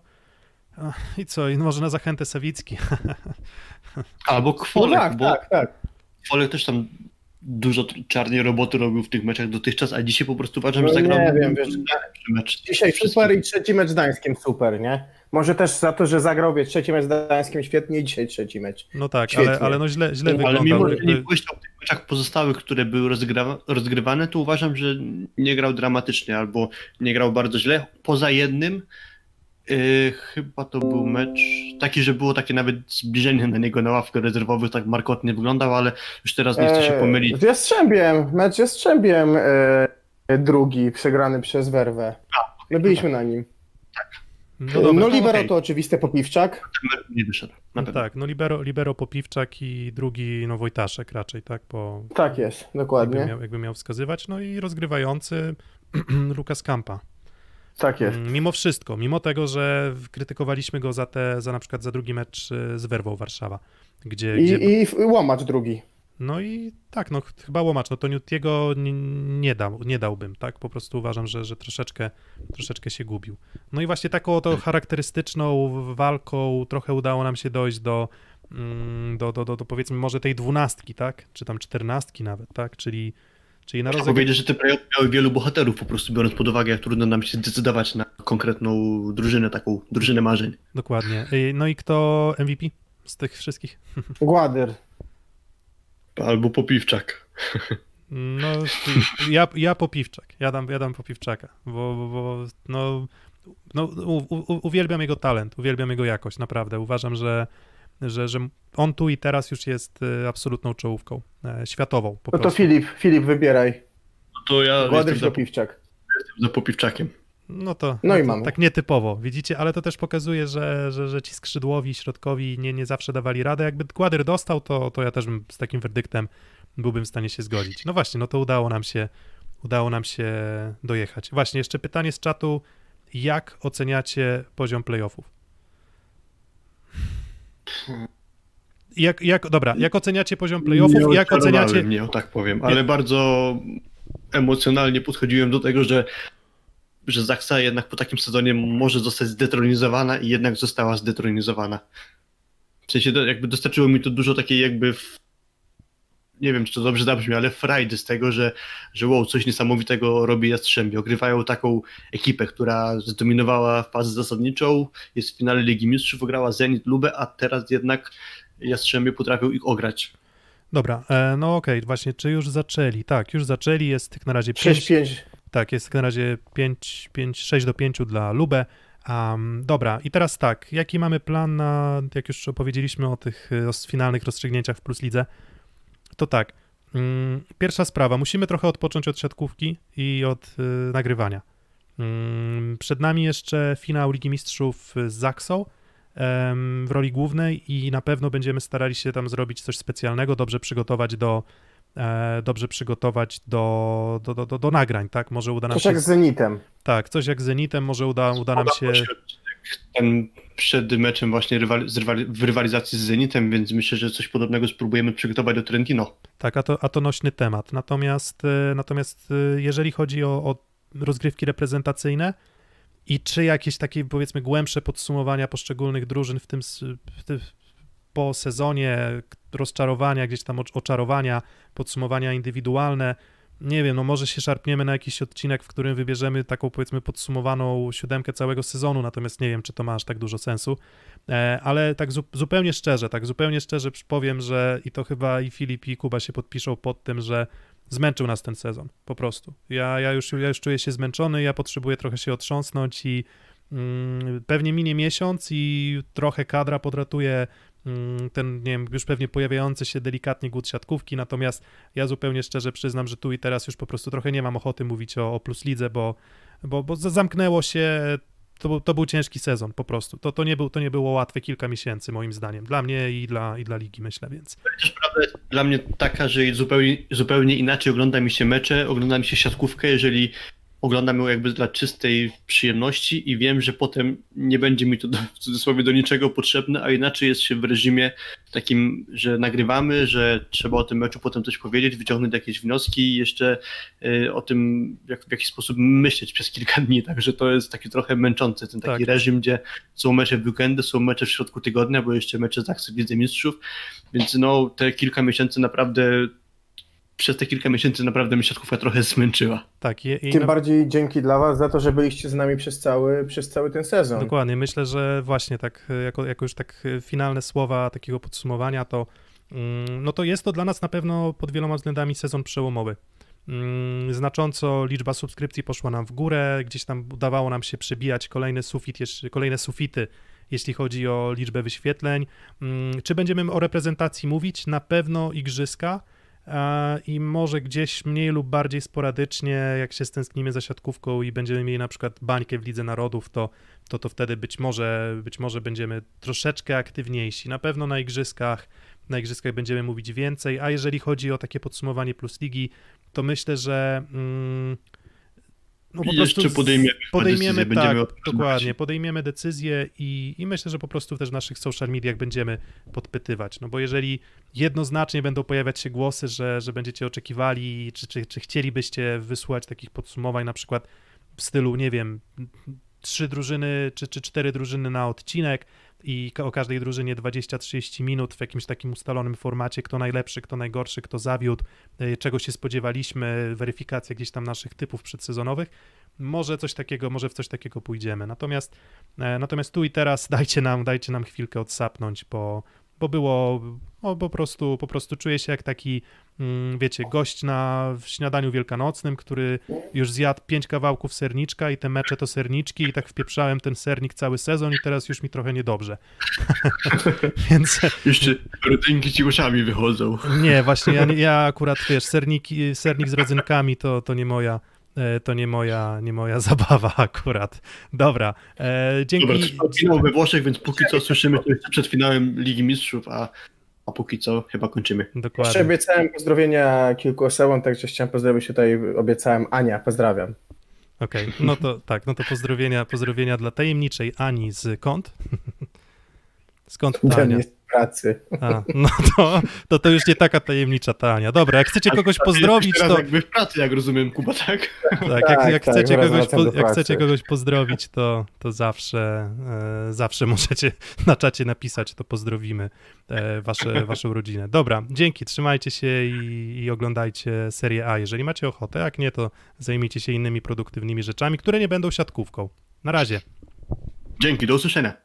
I co? I może na zachętę Sawicki. *laughs* Albo No Kwolek, tak, bo tak, tak. Kwolek też tam dużo czarnej roboty robił w tych meczach dotychczas, a dzisiaj po prostu uważam, No że zagrał nie wiem, wiesz, mecz. Dzisiaj super i trzeci mecz z Gdańskiem super, nie? Może też za to, że zagrał wie, trzeci mecz z Gdańskiem świetnie i dzisiaj trzeci mecz. No tak, Świetnie. ale, ale no źle, źle Ale wyglądał. mimo, że nie błyszczał w tych meczach pozostałych, które były rozgrywa- rozgrywane, to uważam, że nie grał dramatycznie albo nie grał bardzo źle. Poza jednym, yy, chyba to był mecz taki, że było takie nawet zbliżenie na niego na ławkę rezerwowych, tak markotnie wyglądał, ale już teraz nie chcę się E, pomylić. Z Jastrzębiem, mecz Jastrzębiem e, drugi, przegrany przez Werwę. My byliśmy na nim. No No, dobra, no libero okej. to oczywiste Popiwczak. Nie wyszedł. No tak, no libero, libero Popiwczak i drugi no Wojtaszek raczej, tak, bo Tak jest, jakby dokładnie. miał, jakby miał wskazywać. No i rozgrywający *clears throat* Lukas Kampa. Tak jest. Mm, Mimo wszystko, mimo tego, że krytykowaliśmy go za te, za na przykład za drugi mecz y, z Werwą Warszawa, gdzie, I, gdzie i łomacz drugi. No i tak, no ch- chyba łomacz, no to Newtiego nie, nie, dał, nie dałbym, tak, po prostu uważam, że, że troszeczkę, troszeczkę się gubił. No i właśnie taką to charakterystyczną walką trochę udało nam się dojść do, mm, do, do, do, do powiedzmy może tej dwunastki, tak? Czy tam czternastki nawet, tak? Czyli, czyli na rozegranie. powiedzieć, że te playoffy miały wielu bohaterów, po prostu biorąc pod uwagę, jak trudno nam się zdecydować na konkretną drużynę, taką drużynę marzeń. Dokładnie. Y, No i kto MVP z tych wszystkich? *laughs* Gładyr. Albo Popiwczak. No, ja, ja popiwczak. Ja dam, ja dam popiwczaka, bo, bo, bo no, no u, u, uwielbiam jego talent, uwielbiam jego jakość, naprawdę. Uważam, że, że, że on tu i teraz już jest y, absolutną czołówką, e, światową po No to prostu. Filip, Filip wybieraj. No to ja jestem za, Popiwczak? jestem za Popiwczakiem. No to, No i to mamy. tak nietypowo, widzicie, ale to też pokazuje, że, że, że ci skrzydłowi, środkowi nie, nie zawsze dawali radę. Jakby Gładyr dostał, to, to ja też bym z takim werdyktem byłbym w stanie się zgodzić. No właśnie, no to udało nam się, udało nam się dojechać. Właśnie, jeszcze pytanie z czatu, jak oceniacie poziom playoffów? Jak, jak, dobra, jak oceniacie poziom playoffów? Nie Jak oceniacie, mnie, o tak powiem, ale bardzo emocjonalnie podchodziłem do tego, że że Zaksa jednak po takim sezonie może zostać zdetronizowana i jednak została zdetronizowana. W sensie do- jakby dostarczyło mi to dużo takiej jakby w, nie wiem, czy to dobrze zabrzmi, ale frajdy z tego, że, że wow, coś niesamowitego robi Jastrzębie. Ogrywają taką ekipę, która zdominowała fazę zasadniczą, jest w finale Ligi Mistrzów, ograła Zenit Lubę, a teraz jednak Jastrzębie potrafią ich ograć. Dobra, e, no okej, właśnie, czy już zaczęli? Tak, już zaczęli, jest tych na razie 5, 6-5. Tak, jest na razie 5, 5, 6 do 5 dla Lubę. Um, dobra, i teraz tak, jaki mamy plan na, jak już opowiedzieliśmy o tych y, o finalnych rozstrzygnięciach w Plus Lidze, to tak, mm, pierwsza sprawa, musimy trochę odpocząć od siatkówki i od y, nagrywania. Mm, przed nami jeszcze finał Ligi Mistrzów z Zaksą w roli głównej i na pewno będziemy starali się tam zrobić coś specjalnego, dobrze przygotować do, e, dobrze przygotować do, do, do, do, do nagrań, tak? Może uda nam Coś się. jak z Zenitem. Tak, coś jak z Zenitem, może uda, uda nam się. Ten przed meczem właśnie rywali, rywali, w rywalizacji z Zenitem, więc myślę, że coś podobnego spróbujemy przygotować do Trentino. Tak, a to, a to nośny temat. Natomiast, e, natomiast e, jeżeli chodzi o, o rozgrywki reprezentacyjne i czy jakieś takie powiedzmy głębsze podsumowania poszczególnych drużyn w tym, w tym po sezonie, rozczarowania, gdzieś tam ocz- oczarowania, podsumowania indywidualne, nie wiem, no może się szarpniemy na jakiś odcinek, w którym wybierzemy taką powiedzmy podsumowaną siódemkę całego sezonu, natomiast nie wiem, czy to ma aż tak dużo sensu. E, ale tak zu, zupełnie szczerze, tak zupełnie szczerze powiem, że i to chyba i Filip i Kuba się podpiszą pod tym, że zmęczył nas ten sezon, po prostu. Ja, ja, już, ja już czuję się zmęczony, ja potrzebuję trochę się otrząsnąć i mm, pewnie minie miesiąc i trochę kadra podratuje ten, nie wiem, już pewnie pojawiający się delikatnie głód siatkówki, natomiast ja zupełnie szczerze przyznam, że tu i teraz już po prostu trochę nie mam ochoty mówić o, o Plus Lidze, bo, bo, bo za- zamknęło się to, to był ciężki sezon po prostu. To, to, nie był, to nie było łatwe kilka miesięcy, moim zdaniem. Dla mnie i dla, i dla ligi, myślę, więc. Prawda jest dla mnie taka, że zupełnie, zupełnie inaczej ogląda mi się mecze, ogląda mi się siatkówkę, jeżeli oglądam ją jakby dla czystej przyjemności i wiem, że potem nie będzie mi to do, w cudzysłowie do niczego potrzebne, a inaczej jest się w reżimie takim, że nagrywamy, że trzeba o tym meczu potem coś powiedzieć, wyciągnąć jakieś wnioski i jeszcze y, o tym, jak, w jaki sposób myśleć przez kilka dni, także to jest taki trochę męczący ten taki Tak. reżim, gdzie są mecze w weekendy, są mecze w środku tygodnia, bo jeszcze mecze z Lidze Mistrzów, więc no te kilka miesięcy naprawdę przez te kilka miesięcy naprawdę mnie siatkówka trochę zmęczyła. Tak, i, i Tym na- bardziej dzięki dla was za to, że byliście z nami przez cały, przez cały ten sezon. Dokładnie, myślę, że właśnie tak, jako, jako już tak finalne słowa takiego podsumowania, to mm, no to jest to dla nas na pewno pod wieloma względami sezon przełomowy. Mm, Znacząco liczba subskrypcji poszła nam w górę, gdzieś tam udawało nam się przebijać kolejny sufit, jeszcze, kolejne sufity, jeśli chodzi o liczbę wyświetleń. Mm, Czy będziemy o reprezentacji mówić? Na pewno igrzyska i może gdzieś mniej lub bardziej sporadycznie, jak się stęsknimy za siatkówką i będziemy mieli na przykład bańkę w Lidze Narodów, to to, to wtedy być może, być może będziemy troszeczkę aktywniejsi. Na pewno na igrzyskach, na igrzyskach będziemy mówić więcej, a jeżeli chodzi o takie podsumowanie plus ligi, to myślę, że mm, no po jeszcze z- podejmiemy podejmiemy decyzję, tak, dokładnie, podejmiemy decyzję i, i myślę, że po prostu też w naszych social mediach będziemy podpytywać, no bo jeżeli jednoznacznie będą pojawiać się głosy, że, że będziecie oczekiwali, czy, czy, czy chcielibyście wysłuchać takich podsumowań, na przykład w stylu, nie wiem, trzy drużyny czy, czy cztery drużyny na odcinek i o każdej drużynie 20-30 minut w jakimś takim ustalonym formacie, kto najlepszy, kto najgorszy, kto zawiódł, y, czego się spodziewaliśmy, weryfikacja gdzieś tam naszych typów przedsezonowych. Może coś takiego, może w coś takiego pójdziemy. Natomiast, e, natomiast tu i teraz *laughs* dajcie nam, dajcie nam chwilkę odsapnąć, bo, bo było, no, po prostu, po prostu czuję się jak taki, wiecie, gość na w śniadaniu wielkanocnym, który już zjadł pięć kawałków serniczka i te mecze to serniczki i tak wpieprzałem ten sernik cały sezon i teraz już mi trochę niedobrze. *laughs* Więc Jeszcze rodzynki ci uszami wychodzą. nie, właśnie ja, ja akurat, wiesz, serniki, sernik z rodzynkami to, to nie moja, e, to nie moja, nie moja zabawa akurat. Dobra, e, dzięki. Dobra, finał we Włoszech, więc póki co słyszymy to jeszcze przed finałem Ligi Mistrzów, a, a póki co chyba kończymy. Jeszcze Dokładnie. obiecałem pozdrowienia kilku osobom, także chciałem pozdrowić tutaj, obiecałem Ania, pozdrawiam. Okej, no to tak, no to pozdrowienia, pozdrowienia dla tajemniczej Ani z kąt. *laughs* Skąd Ania? Pracy. A, no to, to to już nie taka tajemnicza ta Ania. Dobra, jak chcecie kogoś pozdrowić, to jakby w pracy, jak rozumiem, Kuba, tak? tak, jak, Tak, jak, tak, chcecie, kogoś, po, jak chcecie kogoś pozdrowić, to, to zawsze, e, zawsze możecie *laughs* na czacie napisać, to pozdrowimy e, wasze, waszą rodzinę. Dobra, dzięki, trzymajcie się i, i oglądajcie serię A, jeżeli macie ochotę, jak nie, to zajmijcie się innymi produktywnymi rzeczami, które nie będą siatkówką. Na razie. Dzięki, do usłyszenia.